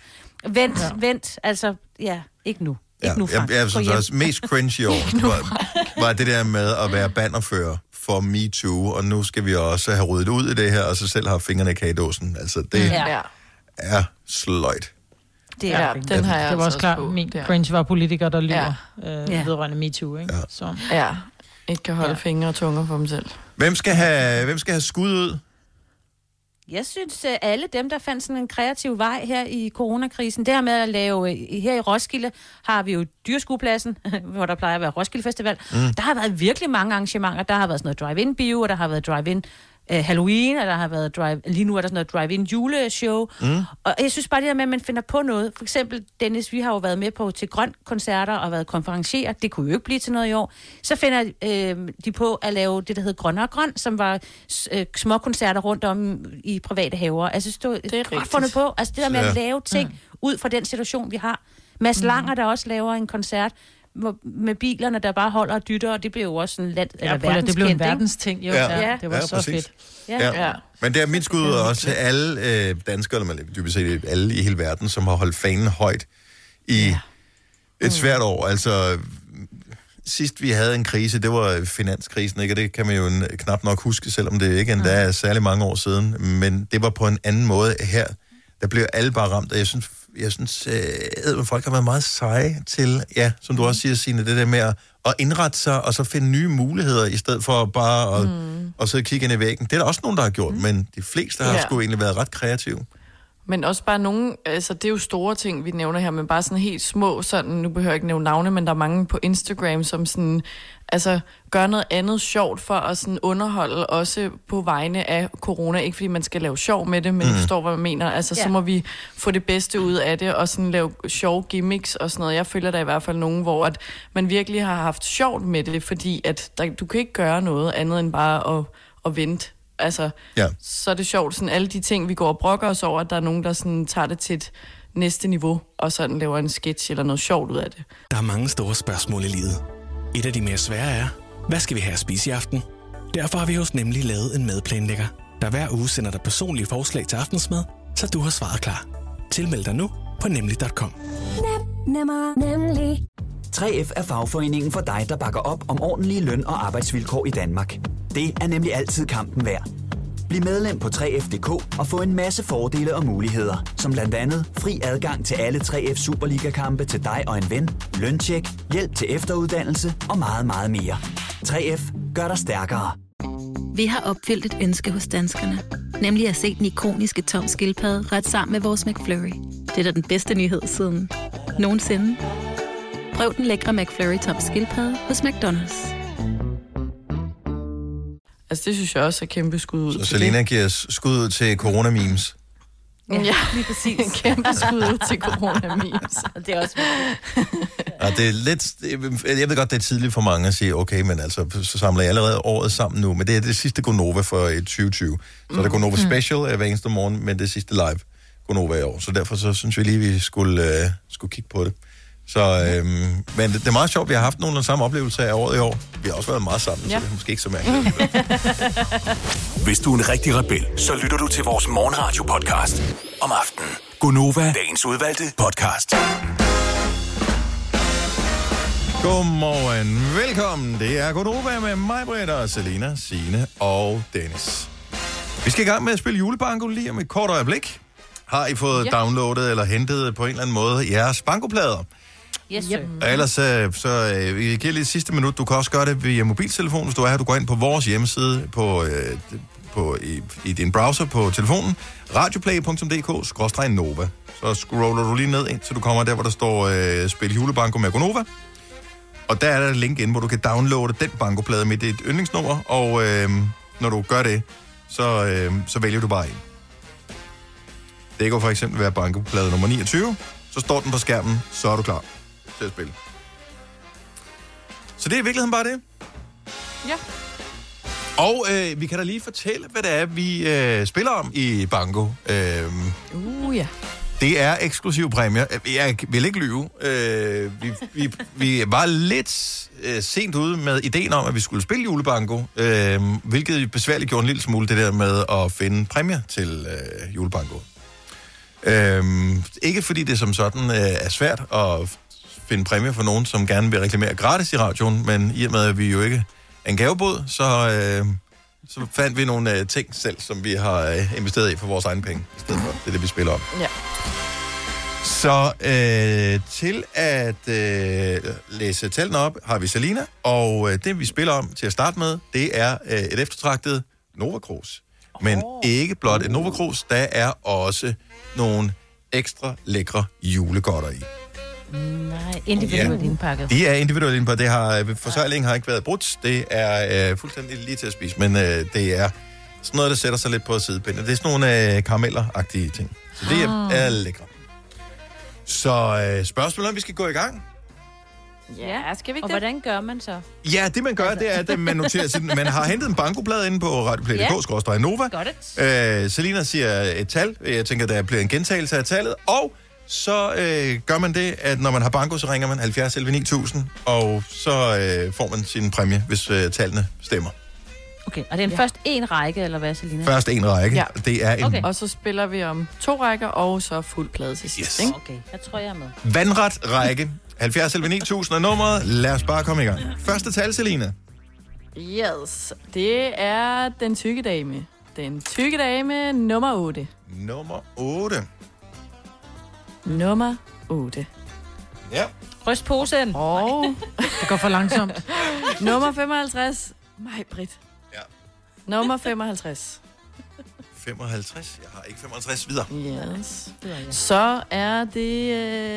Vent, ja. vent, altså, ja, ikke nu. Ikke nu, jeg, Frank. jeg Gå synes også, mest cringe i år var, var det der med at være bannerfører for MeToo, og nu skal vi også have ryddet ud i det her, og så selv have fingrene i kagedåsen. Altså, det Ja. Ja. er sløjt. Det er Ja, den har jeg Det var altså også klart, min Der. cringe var politikere, der lyver ja. øh, Ja. vedrørende MeToo, ikke? Ja. Så. Ja, ikke kan holde ja. fingre og tunger for dem selv. Hvem skal have, hvem skal have skud ud? Jeg synes, at alle dem, der fandt sådan en kreativ vej her i coronakrisen, det her med at lave, øh, her i Roskilde har vi jo dyrskuepladsen, hvor der plejer at være Roskilde Festival. Mm. Der har været virkelig mange arrangementer. Der har været sådan noget drive-in bio, og der har været drive-in øh, Halloween, og der har været drive, lige nu er der sådan noget drive-in juleshow. Mm. Og jeg synes bare det der med, at man finder på noget. For eksempel, Dennis, vi har jo været med på til grøn koncerter og været konferencier. Det kunne jo ikke blive til noget i år. Så finder øh, de på at lave det, der hedder Grøn og Grøn, som var øh, små koncerter rundt om i private haver. Altså, er, det er godt fundet på. Altså, det der med at Ja. lave ting mm. ud fra den situation, vi har. Mads Mm. Langer, der også laver en koncert med bilerne, der bare holder og dytter, og det blev jo også sådan let, Ja, lige, det blev en verdensting, jo. Ja, det var så præcis. fedt. Ja. Ja. Men det er mit skud ud også til alle øh, danskere, eller man- dybest set alle i hele verden, som har holdt fanen højt i ja. et svært år. Altså, sidst vi havde en krise, det var finanskrisen, ikke? og det kan man jo knap nok huske, selvom det ikke endda er særlig mange år siden. Men det var på en anden måde her. Der blev alle bare ramt, og jeg synes, jeg synes øh, folk har været meget seje til, ja, som du også siger, Signe, det der med at, at indrette sig, og så finde nye muligheder, i stedet for bare at, mm. at sidde og kigge ind i væggen. Det er der også nogen, der har gjort, mm. men de fleste har Ja. sgu egentlig været ret kreative. Men også bare nogle, altså det er jo store ting, vi nævner her, men bare sådan helt små, sådan, nu behøver jeg ikke nævne navne, men der er mange på Instagram, som sådan, altså gør noget andet sjovt for at sådan underholde, også på vegne af corona. Ikke fordi man skal lave sjov med det, men mm. Mm. forstår, hvad man mener. Altså Ja. så må vi få det bedste ud af det, og sådan lave sjove gimmicks og sådan noget. Jeg føler der i hvert fald nogen, hvor at man virkelig har haft sjovt med det, fordi at der, du kan ikke gøre noget andet end bare at, at vente. Altså, Ja. så er det sjovt, sådan alle de ting, vi går og brokker os over, at der er nogen, der sådan tager det til et næste niveau, og sådan laver en sketch eller noget sjovt ud af det. Der er mange store spørgsmål i livet. Et af de mere svære er, hvad skal vi have at spise i aften? Derfor har vi hos Nemlig lavet en madplanlægger, der hver uge sender dig personlige forslag til aftensmad, så du har svaret klar. Tilmeld dig nu på nemlig.com. Nemmer, nemlig. 3F er fagforeningen for dig, der bakker op om ordentlige løn- og arbejdsvilkår i Danmark. Det er nemlig altid kampen værd. Bliv medlem på 3F.dk og få en masse fordele og muligheder, som blandt andet fri adgang til alle 3F Superliga-kampe til dig og en ven, løntjek, hjælp til efteruddannelse og meget, meget mere. 3F gør dig stærkere. Vi har opfyldt et ønske hos danskerne. Nemlig at se den ikoniske tom skildpadde ret sammen med vores McFlurry. Det er da den bedste nyhed siden nogensinde. Prøv den lækre McFlurry tom skildpadde hos McDonald's. Altså, det synes jeg også er kæmpe skud ud. Så Selena det. giver skud ud til corona-memes. Ja, lige præcis. En kæmpe skud ud til corona-memes. det er også Og det er lidt, jeg ved godt, det er tidligt for mange at sige, okay, men altså, så samler jeg allerede året sammen nu, men det er det sidste Gonova for i 2020. Så er der Gonova Mm. Special øh, hver eneste morgen, men det sidste live Gonova i år. Så derfor så synes vi lige, vi skulle, øh, skulle kigge på det. Så, øh, men det, det er meget sjovt, vi har haft nogle af samme oplevelser af året i år. Vi har også været meget sammen, ja. så det er måske ikke så mærkeligt. Hvis du er en rigtig rebel, så lytter du til vores morgenradio-podcast om aftenen. Gunova, dagens udvalgte podcast. Godmorgen, velkommen. Det er Gonova med mig, Britt og Selina, Signe og Dennis. Vi skal i gang med at spille julebanko lige om et kort øjeblik. Har I fået Ja. downloadet eller hentet på en eller anden måde jeres bankoplader? Yes. Og ellers, øh, så øh, vi giver lige sidste minut. Du kan også gøre det via mobiltelefon, hvis du er her. Du går ind på vores hjemmeside på, øh, på, i, i din browser på telefonen. radioplay.dk-nova. Så scroller du lige ned ind, så du kommer der, hvor der står øh, Spil julebanko med Gonova. Og der er der et link ind, hvor du kan downloade den bankoplade med dit yndlingsnummer. Og øh, når du gør det, så, øh, så vælger du bare en. Det kan for eksempel være bankoplade nummer 29. Så står den på skærmen, så er du klar til at spille. Så det er i virkeligheden bare det. Ja. Og øh, vi kan da lige fortælle, hvad det er, vi øh, spiller om i Banko. Øh, Uh, ja. det er eksklusiv præmier. Jeg vil ikke lyve. Øh, vi, vi, vi var lidt øh, sent ude med ideen om, at vi skulle spille julebanko, øh, hvilket besværligt gjorde en lille smule det der med at finde præmier til øh, julebanko. Øh, ikke fordi det som sådan øh, er svært at finde præmier for nogen, som gerne vil reklamere gratis i radioen, men i og med, at vi jo ikke er en gavebod, så, øh, så fandt vi nogle øh, ting selv, som vi har øh, investeret i for vores egne penge, i stedet for. Det er det, vi spiller om. Ja. Så øh, til at øh, læse tallene op, har vi Selina, og øh, det vi spiller om til at starte med, det er øh, et eftertragtet Nova Cruz. Men ikke blot et Nova Cruz, der er også nogle ekstra lækre julegodter i. Nej, individuelt Ja. indpakket. De er individuelt på, det har, forsøjlingen har ikke været brudt, det er øh, fuldstændig lige til at spise, men øh, det er sådan noget, der sætter sig lidt på sidepinden. Det er sådan nogle øh, karameller-agtige ting. Så det er, Ah. er lækre. Så øh, spørgsmålet er, om vi skal gå i gang. Ja, skal vi ikke Og det? hvordan gør man så? Ja, det man gør, det er, at man noterer sin, man har hentet en bankoplade inde på radioplay.dk-nova. Got it. Øh, Selina siger et tal. Jeg tænker, der bliver en gentagelse af tallet. Og så øh, gør man det, at når man har banko, så ringer man 70 11 9000, og så øh, får man sin præmie, hvis øh, tallene stemmer. Okay, og det er en ja. først en række, eller hvad, Selina? Først en række. Ja. Det er en Okay. Og så spiller vi om to rækker, og så fuld plade til sidst, Yes. ikke? Okay, jeg tror, jeg er med. vandret række. 70 11 9000 er nummeret. Lad os bare komme i gang. Første tal, Selina. Yes, det er den tykke dame. Den tykke dame nummer 8. Nummer 8. Nummer 8. Ja. Ryst posen. Og Det går for langsomt. nummer 55. Mig, Britt. Ja. Nummer 55. 55. Jeg har ikke 55 videre. Yes. Så er det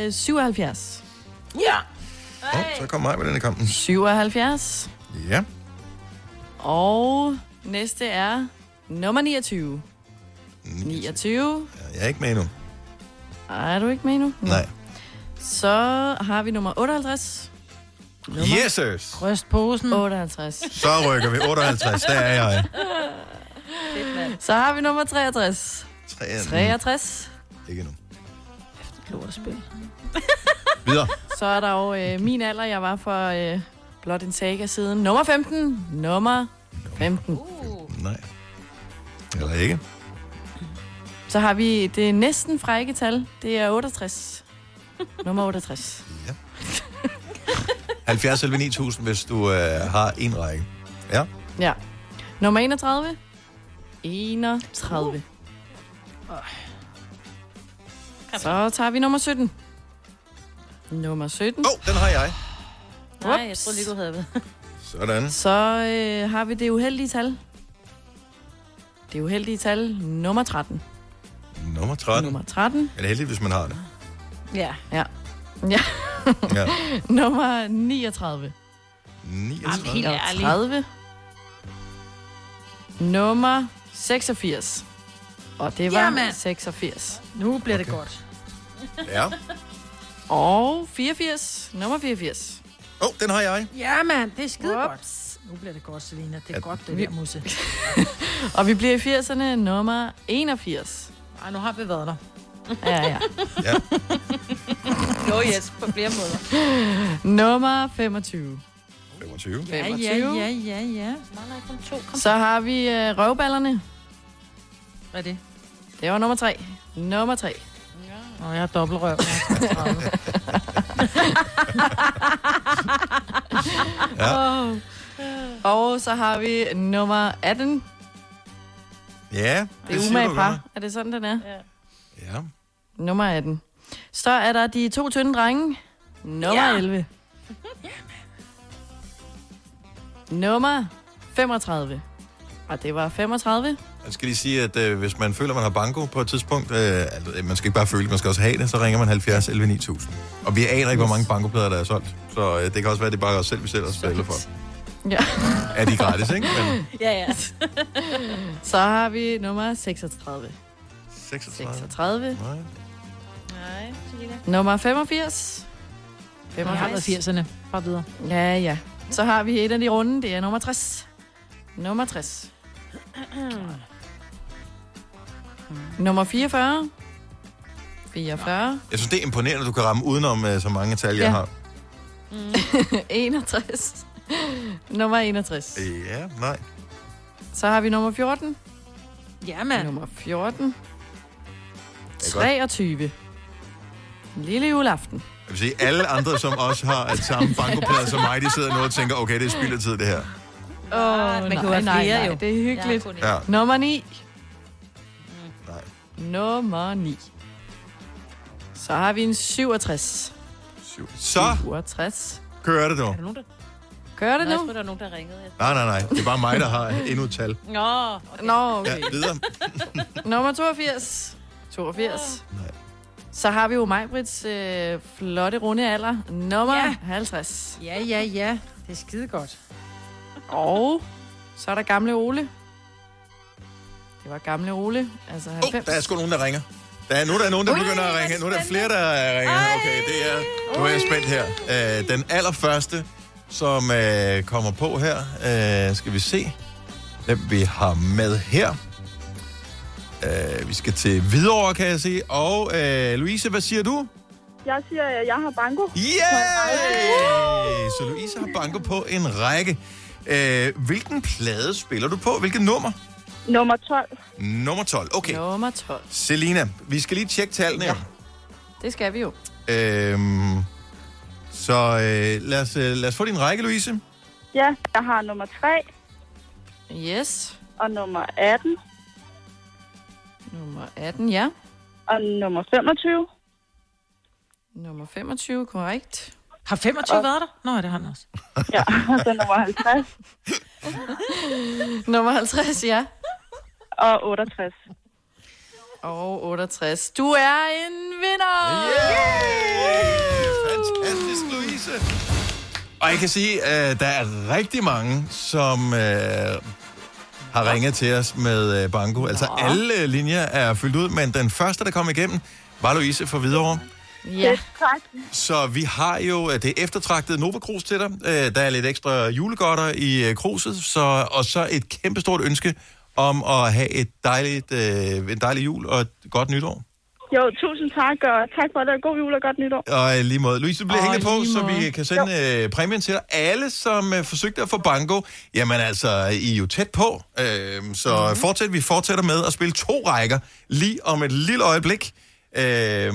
øh, 77. Ja. Oh, så kommer mig med den i kampen. 77. Ja. Og næste er nummer 29. 29. Jeg er ikke med endnu. Er du ikke med nu? Nej. Så har vi nummer 58. Yes, sirs. Ryst posen. 58. Så rykker vi. 58. Der er jeg. Så har vi nummer 63. 63. Ikke endnu. Lortespil. Videre. Så er der jo øh, min alder, jeg var for øh, blot en saga siden. Nummer 15. Nummer 15. Nej. Eller ikke. Så har vi det næsten frække tal. Det er 68. Nummer 68. 70 11 9000, hvis du øh, har en række. Ja. Ja. Nummer 31. 31. Så tager vi nummer 17. Nummer 17. Åh, oh, den har jeg. Nej, jeg troede lige, du havde været. Sådan. Så øh, har vi det uheldige tal. Det uheldige tal nummer 13. Nummer 13. Nummer 13. Er det heldigt, hvis man har det? Ja. Ja. Ja. Ja. nummer 39. 39. helt ærligt. 30. Nummer 86. Og det var Jamen. 86. Nu bliver det godt. Ja. Og 84. Nummer 84. Åh, oh, den har jeg. Ja, mand, det er skide godt. Nu bliver det godt, Selina. Det er Ja. godt, det der, Musse. Og vi bliver i 80'erne nummer 81. Ej, nu har vi været der. Ja, ja. Ja. Jo, yes, på flere måder. Nummer 25. 25. Ja, 25. ja, ja, ja. Så har vi øh, røvballerne. Hvad er det? Det var nummer 3. Nummer 3. Nå, jeg dobbeltrøv. Er 30. Ja. Oh. Og så har vi nummer 18. Ja, Det er umage du par. Er det sådan, den er? Ja. Nummer 18. Så er der de to tynde drenge. Nummer Ja. 11. Nummer 35. Og det var 35. Jeg skal lige sige, at øh, hvis man føler, man har banko på et tidspunkt, øh, altså, øh, man skal ikke bare føle man skal også have det, så ringer man 70 11 9000. Og vi aner ikke, hvor mange bankoplader, der er solgt. Så øh, det kan også være, at det er bare os selv, vi os spiller for. Ja. Er de gratis, ikke? Men Ja, ja. Så har vi nummer 36. 36. 36. Nej. Nej. Nummer 85. Jeg har været 80'erne. Bare videre. Ja, ja. Så har vi et af de runde. Det er nummer 60. Nummer 60. Nummer 44. 44. Jeg synes, det er imponerende, at du kan ramme udenom øh, så mange tal, jeg Ja. har. 61. Nummer 61. Ja, nej. Så har vi nummer 14. Ja, mand. Nummer 14. Det er godt. 23. Lille juleaften. Jeg vil sige, alle andre, som også har et samme bankoplade som mig, de sidder nu og tænker, okay, det er spild af tid, det her. Åh, man kan jo nej, nej, flere, nej, jo. det er hyggeligt. Ja, Ja. Nummer 9. Nummer 9. Så har vi en 67. Syv. Så 67. kører det nu. Er der nogen, der... Gør det Nå, jeg nu? troede, der var nogen, der ringede. Nej, nej, nej. Det er bare mig, der har endnu et tal. Nå, okay. Nå, okay. Ja, videre. Nummer 82. 82. Nej. Så har vi jo Majbrits øh, flotte runde alder. Nummer Ja. 50. Ja, ja, ja. Det er skide godt. Og så er der gamle Ole. Det var gamle Ole, altså Oh, 90. der er sgu nogen, der ringer. Der er, nu er der nogen, der Ui, begynder at ringe. Nu er der flere, der ringer. Okay, det er, nu er jeg spændt her. Uh, den allerførste, som uh, kommer på her, uh, skal vi se, hvem vi har med her. Uh, vi skal til Hvidovre, kan jeg se. Og uh, Louise, hvad siger du? Jeg siger, at jeg har banko. Yay! Så Louise har banko på en række. Uh, hvilken plade spiller du på? Hvilket nummer? Nummer 12. Nummer 12. Okay. Nummer 12. Selina, vi skal lige tjekke tallene. Ja. Det skal vi jo. Øhm, så øh, lad, os, øh, lad os få din række, Louise. Ja, jeg har nummer 3 Yes. og nummer 18 Nummer 18, ja. og nummer 25. Nummer 25, korrekt. Har 25 været der? Nå, det har han også. Ja, og så nummer 50 Nummer 50, ja. Og 68. Og 68. Du er en vinder! Fantastisk, Louise. Og jeg kan sige, at der er rigtig mange, som øh, har ringet til os med øh, banko. Altså alle linjer er fyldt ud, men den første, der kom igennem, var Louise fra Hvidovre. Ja. Tak. Så vi har jo øh, det eftertragtede Nova Cruz til dig. Øh, Der er lidt ekstra julegodter i øh, kruset, så, og så et kæmpestort ønske om at have et dejligt, øh, en dejlig jul og et godt nytår. Jo, tusind tak, og tak for det. God jul og godt nytår. Og i lige måde. Louise, du bliver hængende på, lige så måde. vi kan sende øh, præmien til dig. Alle, som øh, forsøgte at få banko, jamen altså, I er jo tæt på. Øh, så Mhm. mm. fortsæt, vi fortsætter med at spille to rækker lige om et lille øjeblik. Øh,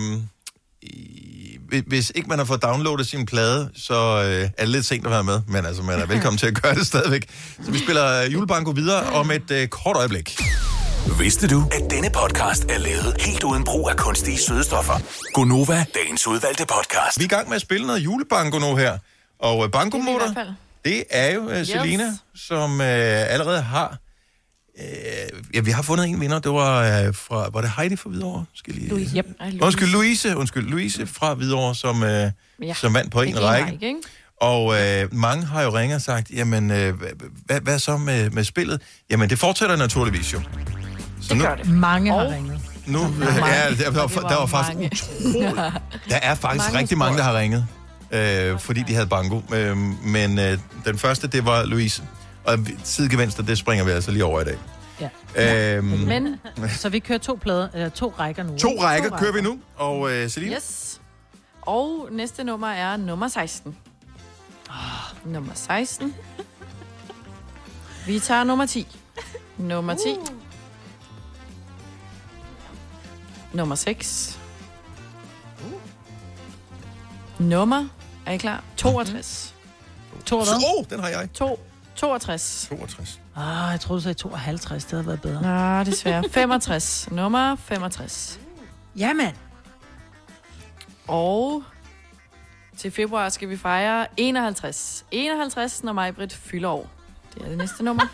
i- hvis ikke man har fået downloadet sin plade, så øh, er det lidt sent at være med. Men altså, man er velkommen til at gøre det stadigvæk. Så vi spiller øh, julebanko videre om et øh, kort øjeblik. Vidste du, at denne podcast er lavet helt uden brug af kunstige sødestoffer? Gonova, dagens udvalgte podcast. Vi er i gang med at spille noget julebanko nu her. Og uh, bankomotor, det er jo Yes. Selina, som uh, allerede har... Uh, ja, vi har fundet en vinder. Det var uh, fra... Var det Heidi fra Hvidovre? Skal jeg lige... Louise. Yep. Ej, Louise. Undskyld, Louise. Undskyld, Louise fra Hvidovre, som, uh, ja. Som vandt på en, En række. række, ikke? Og øh, mange har jo ringet og sagt, jamen, øh, hvad, hvad så med, med spillet? Jamen, det fortsætter naturligvis jo. Så nu, Mange har Og- ringet. nu ja, der, var, der var faktisk utroligt. Der er faktisk Mange mange rigtig mange, der har ringet, øh, fordi de havde banko. Øh, men øh, den første, det var Louise. Og sidegevinster, det springer vi altså lige over i dag. Ja. Øhm, Men, så vi kører to, plader, eller to rækker nu. to ikke? rækker kører vi nu. Og øh, Selina? Yes. Og næste nummer er nummer 16. Nummer 16. Vi tager nummer 10. Nummer 10. Nummer 6. Nummer, er I klar? 62. To hvad? Åh, den har jeg. To, 62. 62. Ah, jeg troede, du sagde 52. Det havde været bedre. Nå, desværre. 65. Nummer 65. Jamen. Og til februar skal vi fejre 51. 51, når mig Britt fylder år. Det er det næste nummer.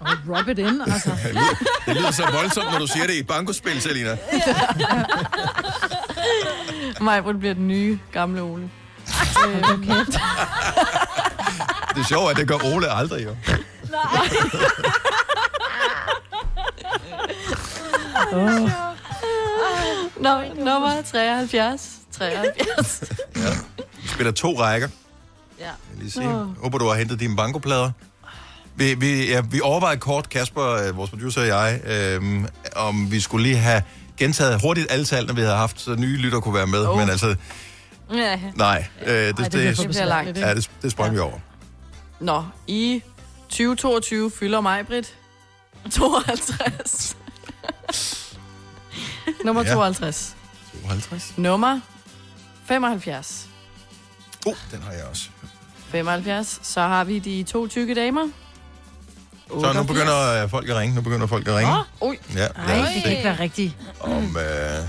Og rub it in, altså. Det lyder, det lyder så voldsomt, når du siger det i et bankospil, Selina. mig Britt bliver den nye gamle Ole. Okay. Det sjove er, at det gør Ole aldrig, jo. Nå, nummer 73. 73. Vi spiller to rækker. Ja. Jeg lige se. Håber, du har hentet dine bankoplader. Vi, vi, ja, vi overvejede kort, Kasper, øh, vores producer og jeg, øhm, om vi skulle lige have gentaget hurtigt alle tallene, vi havde haft, så nye lytter kunne være med. Oh. Men altså, Ja. nej. Øh, det, det bliver for besværligt, ikke? Ja, det, det sprang vi over. Nå, i 2022 fylder mig Britt 52. nummer Ja. 52. 52. Nummer 75. Oh, den har jeg også. 75. Så har vi de to tykke damer. Så nu 88. begynder øh, folk at ringe. Nu begynder folk at ringe. Ui. Ja, Ej, lad os det kan se, ikke være rigtigt. om... Øh...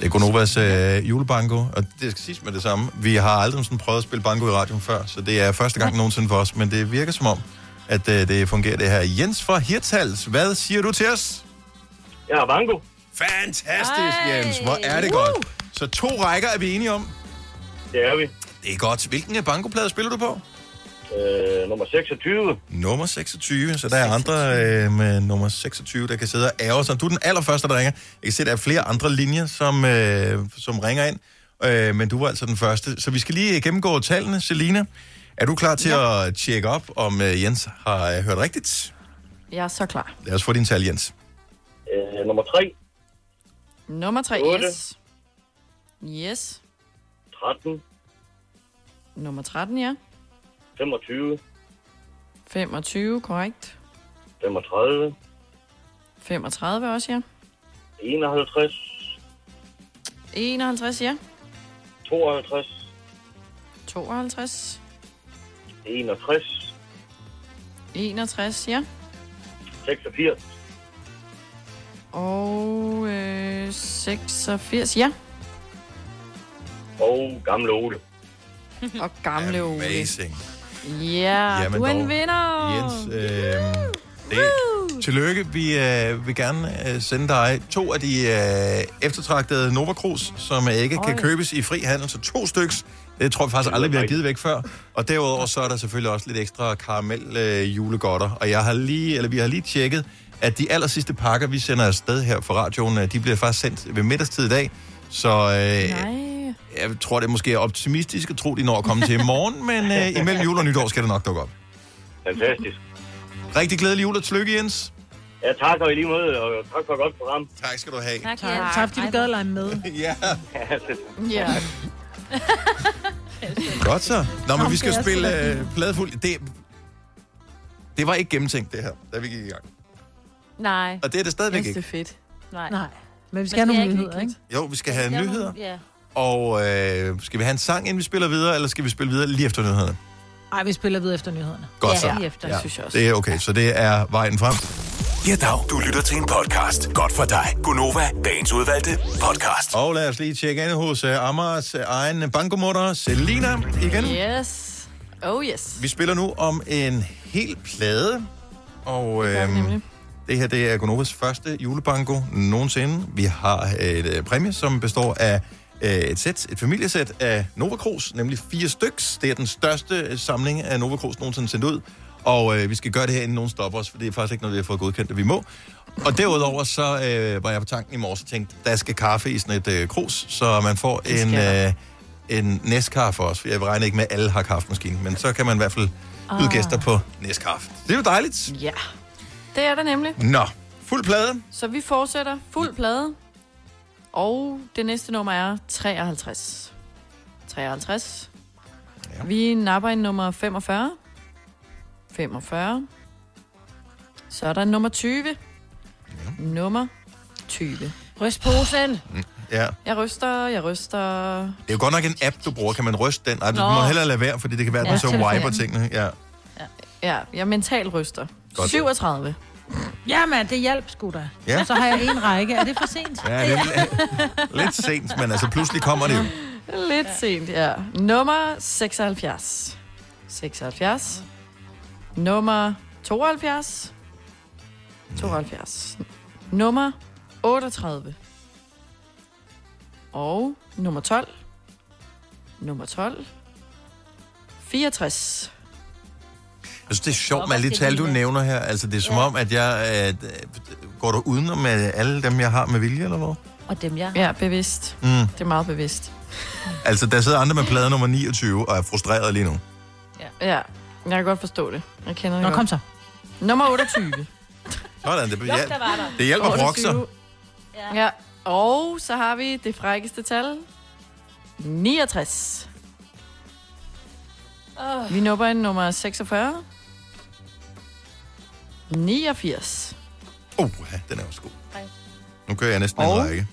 Det er Gonovas øh, julebanko, og det skal siges med det samme. Vi har aldrig sådan prøvet at spille banko i radioen før, så det er første gang nogensinde for os, men det virker som om, at øh, det fungerer det her. Jens fra Hirtals, hvad siger du til os? Jeg har banko. Fantastisk, Jens. Hvor er det godt. Så to rækker er vi enige om. Det er vi. Det er godt. Hvilken bankoplade spiller du på? Øh, nummer 26. Nummer 26, så der er andre øh, med nummer 26, der kan sidde og ære sig. Du er den allerførste, der ringer. Jeg kan se, der er flere andre linjer, som, øh, som ringer ind, øh, men du var altså den første. Så vi skal lige gennemgå tallene. Selina, er du klar til ja. at tjekke op, om øh, Jens har øh, hørt rigtigt? Jeg er så klar. Lad os få din tal, Jens. Øh, nummer 3. Nummer 3, Otte. yes. Yes. 13. Nummer 13, ja. 25. 25, korrekt. 35. 35 også, ja. 51. 51, ja. 52. 52. 61. 61, ja. 86. Og øh, 86, ja. Og gamle Ole. Og gamle Ole. Amazing. Ja, Jamen du er en dog. vinder. Jens, øh, det, tillykke. Vi øh, vil gerne øh, sende dig to af de øh, eftertragtede Nova Cruz, som øh, ikke kan Oj. købes i fri handel, så to styks. Det tror jeg faktisk aldrig, vi har givet væk før. Og derudover så er der selvfølgelig også lidt ekstra karamel øh, julegodter. Og jeg har lige, eller vi har lige tjekket, at de aller sidste pakker, vi sender afsted her fra radioen, øh, de bliver faktisk sendt ved middagstid i dag. Så øh, Nej. Jeg tror, det måske er optimistisk at tro, de når at komme til i morgen, men øh, imellem jul og nytår skal det nok dukke op. Fantastisk. Rigtig glædelig jul og tillykke, Jens. Ja, tak og i lige måde, og tak for et godt program. Tak skal du have. Tak, Tak, tak fordi du gad at lege med. ja. Ja. Godt så. Nå, men vi skal spille øh, pladefuld. Det, det var ikke gennemtænkt, det her, da vi gik i gang. Nej. Og det er det stadigvæk Det er ikke. fedt. Nej. Nej, men vi skal have nogle nyheder, ikke? Jo, vi skal have nyheder. Ja. Og øh, skal vi have en sang, inden vi spiller videre, eller skal vi spille videre lige efter nyhederne? Ej, vi spiller videre efter nyhederne. Godt så. lige efter, synes jeg også. Det er okay, så det er vejen frem. Ja, dag. Du lytter til en podcast. Godt for dig. Gunova, dagens udvalgte podcast. Og lad os lige tjekke ind hos uh, Amars uh, egen bankomutter, Selina, igen. Yes. Oh yes. Vi spiller nu om en hel plade, og gør vi øhm, det her det er Gonovas første julebanko nogensinde. Vi har et øh, præmie, som består af øh, et sæt, et familiesæt af Nova Cruz, nemlig fire styks. Det er den største øh, samling af Nova Cruz nogensinde sendt ud. Og øh, vi skal gøre det her, inden nogen stopper os, for det er faktisk ikke noget, vi har fået godkendt, at vi må. Og derudover så øh, var jeg på tanken i morges og tænkte, der skal kaffe i sådan et øh, krus, så man får Det en, øh, en næstkaffe også. For jeg regner ikke med, at alle har kaffemaskine, men så kan man i hvert fald byde Ah. gæster på næstkaffe. Det er jo dejligt. Ja, det er der nemlig. Nå, fuld plade. Så vi fortsætter fuld plade. Og det næste nummer er 53. 53. Ja. Vi napper en nummer 45. 45. Så er der nummer 20. Ja. Nummer 20. Ryst posen. Ja. Jeg ryster, jeg ryster. Det er jo godt nok en app, du bruger. Kan man ryste den? Nej, du Nå. må hellere lade være, fordi det kan være, at Ja, man så wiper tingene. Ja. Ja, jeg mental ryster. Godt. 37. Jamen, det hjalp sgu da. Ja. Så har jeg en række. Er det for sent? Ja, det er lidt sent, men altså pludselig kommer det jo. Lidt sent, ja. Nummer 76. 76. Nummer 72. 72. Nummer 38. Og nummer 12. Nummer 12. 64. Jeg synes, det er sjovt med alle de tal, du nævner her. Altså, det er som om, at jeg... Øh, går du udenom med alle dem, jeg har med vilje, eller hvad? Og dem, jeg Ja, bevidst. Mm. Det er meget bevidst. Altså, der sidder andre med plade nummer 29 og er frustreret lige nu. Ja, jeg kan godt forstå det. Jeg kender det Nå, godt. kom så. Nummer 28. Sådan, det, der. det hjælper 28. brokser. Ja. ja. Og så har vi det frækkeste tal. 69. Oh. Vi nupper en nummer 46. 89. Uh, den er også god. Nu kører jeg næsten en Og- række.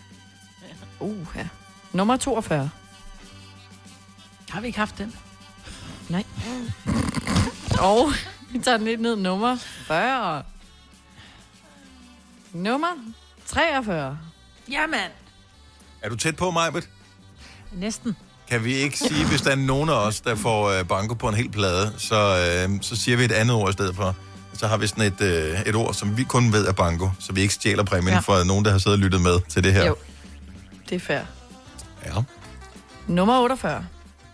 Uh, ja. Nummer 42. Har vi ikke haft den? Nej. Og vi tager den lidt ned. Nummer 40. Nummer 43. Jamen. Er du tæt på, Majbet? Næsten. Kan vi ikke sige, hvis der er nogen af os, der får øh, banko på en hel plade, så, øh, så siger vi et andet ord i stedet for. Så har vi sådan et, øh, et ord, som vi kun ved er banko, så vi ikke stjæler præmien Ja. fra nogen, der har siddet og lyttet med til det her. Jo. Det er fair. Ja. Nummer 48.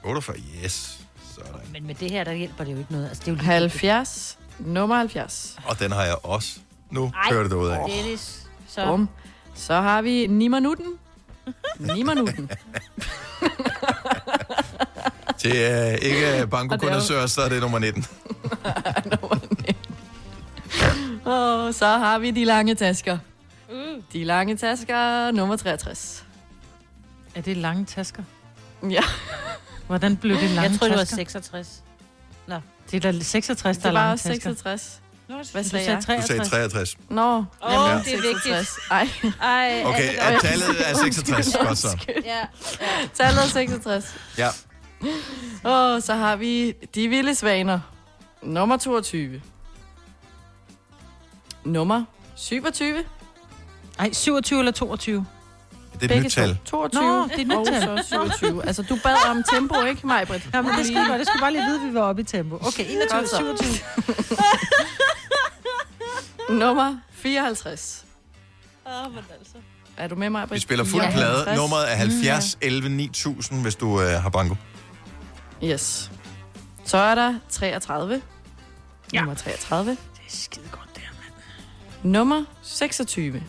48, yes. Sådan. Men med det her, der hjælper det jo ikke noget. Altså, det er jo lige 70. Nummer 70. Og den har jeg også. Nu Ej, kører det derud af. Dennis. Så. Bum. Så har vi Nimanutten. Nimanutten. Til øh, ikke banko Og det er jo- kun så er det nummer 19. Og så har vi de lange tasker. De lange tasker, nummer 63. Er det lange tasker? Ja. Hvordan blev det lange Jeg tror det var tasker? 66. Nå. Det er da 66, der Det er var lange tasker. 66. Hvad Du sagde sagde jeg? 63. Du sagde 63. Nå, Åh, Ja. det er vigtigt. Ej. Ej, Okay, altså, at tallet er 66. Godt så. Ja. Tallet er 66. Ja. Og så har vi De Vilde Svaner. Nummer 22. Nummer 27. Ej, 27 eller 22? Det er et nyt tal. 22 Nå, det er nyt og tal. så 27. Altså, du bad om tempo, ikke mig, Britt? Ja, men det skal jeg godt. Det skal bare lige vide, at vi var oppe i tempo. Okay, 21, Godt så. 27. Nummer 54. Åh, men altså. Er du med mig, Britt? Vi spiller fuld Ja. plade. 50. Nummeret er 70 11 9000, hvis du øh, har banko. Yes. Så er der 33. Ja. Nummer 33. Det er skide godt, Nummer 26.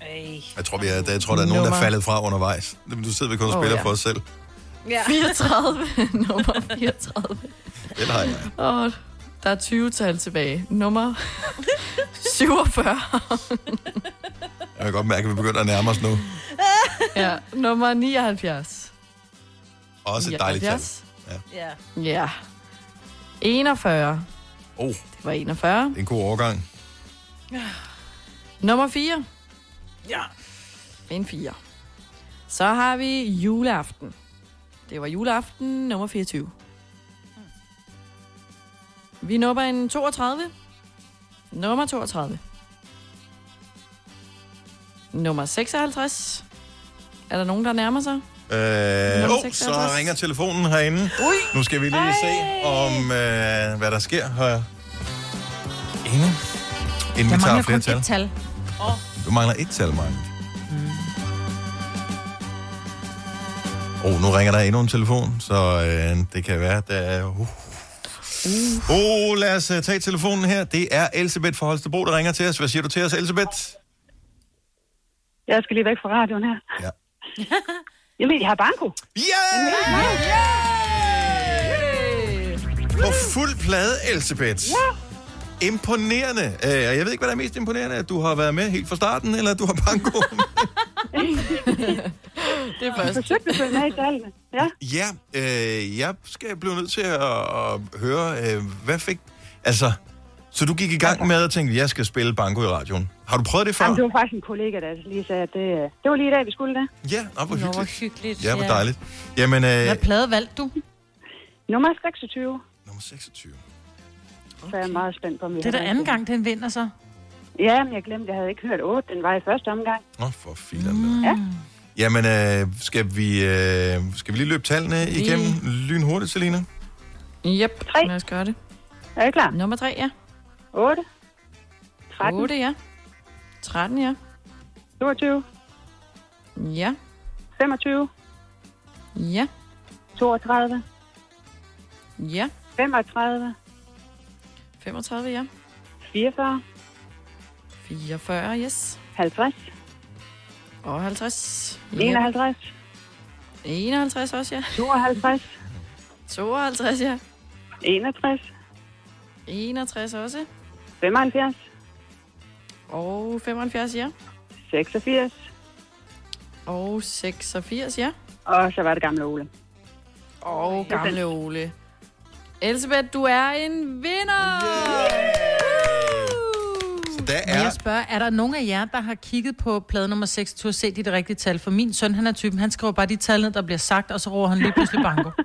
Ej. Jeg tror, vi er, jeg tror der er nogen, der er Nummer- faldet fra undervejs. Du sidder vi kun og Åh, spiller ja. for os selv. Ja. 34. Nummer 34. Det har jeg. Og der er 20 tal tilbage. Nummer 47. Jeg kan godt mærke, at vi begynder at nærme os nu. ja, nummer 79. Også et dejligt tal. 79. Ja. Ja. Ja. 41. Oh, Det var 41. det er en god overgang. Nummer 4. Ja. En 4. Så har vi juleaften. Det var juleaften nummer 24. Vi nupper en 32. Nummer 32. Nummer 56. Er der nogen, der nærmer sig? Øh, oh, 56. så ringer telefonen herinde. Ui. Nu skal vi lige se, om øh, hvad der sker her. Inde. Inden Jeg vi tager mangler flere kun tal. et tal. Du mangler et tal, Mark. Oh, nu ringer der endnu en telefon, så øh, det kan være, der er... Uh. Oh, lad os uh, tage telefonen her. Det er Elisabeth fra Holstebro, der ringer til os. Hvad siger du til os, Elisabeth? Jeg skal lige væk fra radioen her. Ja. Jamen, jeg har banko. På fuld plade, Elisabeth. Ja. Imponerende. Og jeg ved ikke, hvad der er mest imponerende, at du har været med helt fra starten, eller at du har banko. det er først. Jeg forsøgte at følge med i tallene. Ja. ja, øh, jeg skal blive nødt til at, at høre, øh, hvad fik... Altså, så du gik i gang med at tænke, jeg skal spille banko i radioen. Har du prøvet det før? Jamen, det var faktisk en kollega, der lige sagde, at det, øh, det var lige i dag, vi skulle det. Ja, nå, hvor hyggeligt. hyggeligt. Ja, hvor dejligt. Jamen, øh, Hvad plade valgte du? Nummer 26. Nummer 26. Så er jeg meget spændt på, om vi Det er den. anden gang, den vinder så. Ja, men jeg glemte, jeg havde ikke hørt 8. Den var i første omgang. Nå, for filan. Mm. Ja. Jamen, øh, skal, vi, øh, skal vi lige løbe tallene igennem lynhurtigt, Selina? Yep, 3. lad os gøre det. Er I klar? Nummer 3, ja. 8. 13. 8, ja. 13, ja. 22. Ja. 25. Ja. 32. Ja. 35. 35, ja. 44. 44, yes. 50. Og 50. Ja. 51. 51 også, ja. 52. 52, ja. 61. 61 også. 75. Og 75, ja. 86. Og 86, ja. Og så var det gamle Ole. Og gamle Ole. Elisabeth, du er en vinder! Så der Men jeg spørger, er der nogen af jer, der har kigget på plade nummer 26 og set de det rigtige tal? For min søn, han er typen, han skriver bare de tal ned, der bliver sagt, og så roer han lige pludselig banko.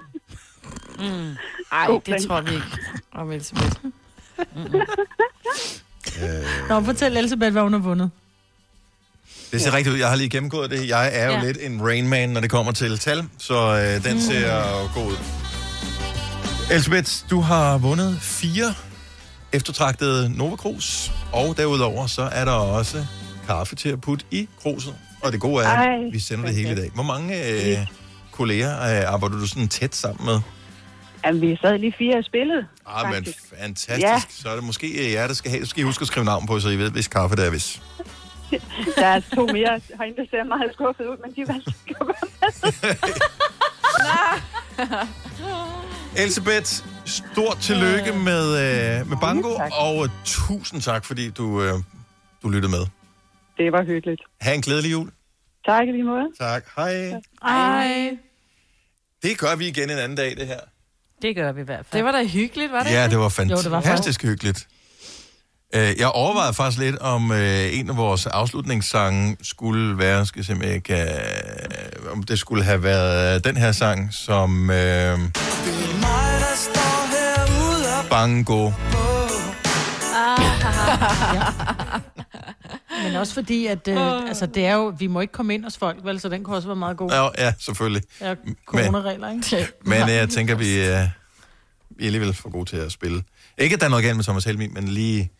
Mm. Ej, det tror vi ikke om Elisabeth. Nå, fortæl Elisabeth, hvad hun har vundet. Det ser rigtigt ud. Jeg har lige gennemgået det. Jeg er jo Ja. ja. lidt en Rainman, når det kommer til tal, så øh, den ser god ud. Elisabeth, du har vundet fire eftertragtede Nova Cruz, og derudover så er der også kaffe til at putte i kruset. Og det gode er, Ej, at vi sender det hele i dag. Hvor mange øh, kolleger øh, arbejder du sådan tæt sammen med? Jamen, vi sad lige fire og spillede. Ah, men fantastisk. Ja. Så er det måske øh, jer, der skal have. Så skal I huske at skrive navn på, så I ved, hvis kaffe det er hvis. Der er to mere herinde, der ser meget skuffet ud, men de valgte ikke at være med. Elisabeth, stort tillykke med, øh, med bango, og øh, tusind tak, fordi du, øh, du lyttede med. Det var hyggeligt. Ha' en glædelig jul. Tak i lige måde. Tak. Hej. Ej. Det gør vi igen en anden dag, det her. Det gør vi i hvert fald. Det var da hyggeligt, var det Ja, ikke? det var fantastisk, Jo, det var fantastisk hyggeligt. Øh, Jeg overvejede faktisk lidt, om øh, en af vores afslutningssange skulle være, skal se, om, jeg kan, om det skulle have været den her sang, som øh, Bango. Men også fordi, at øh, altså, det er jo, vi må ikke komme ind hos folk, vel, så den kunne også være meget god. Ja, ja selvfølgelig. Ja, coronaregler, ikke? Men øh, jeg tænker, vi, øh, vi er alligevel for gode til at spille. Ikke, at der er noget galt med Thomas Helmi, men lige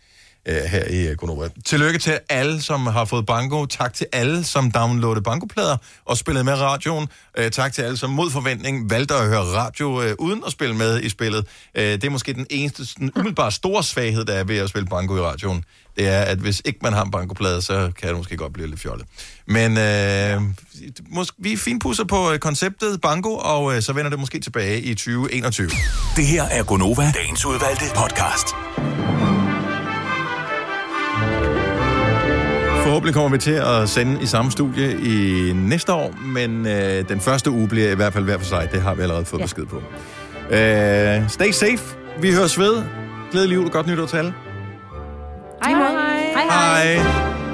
øh, her i øh, Gunova. Tillykke til alle, som har fået banko. Tak til alle, som downloadede bankoplader og spillede med radioen. Øh, tak til alle, som mod forventning valgte at høre radio øh, uden at spille med i spillet. Øh, det er måske den eneste sådan, umiddelbare store svaghed, der er ved at spille banko i radioen. Det er, at hvis ikke man har en bankoplade, så kan det måske godt blive lidt fjollet. Men øh, måske, vi finpusser på øh, konceptet banko, og øh, så vender det måske tilbage i 2021. Det her er Gonova, dagens udvalgte podcast. Forhåbentlig kommer vi til at sende i samme studie i næste år, men øh, den første uge bliver i hvert fald hver for sig. Det har vi allerede fået ja. besked på. Øh, stay safe. Vi høres ved. Glædelig jul og godt nytår til alle. Hej, hej. Hej.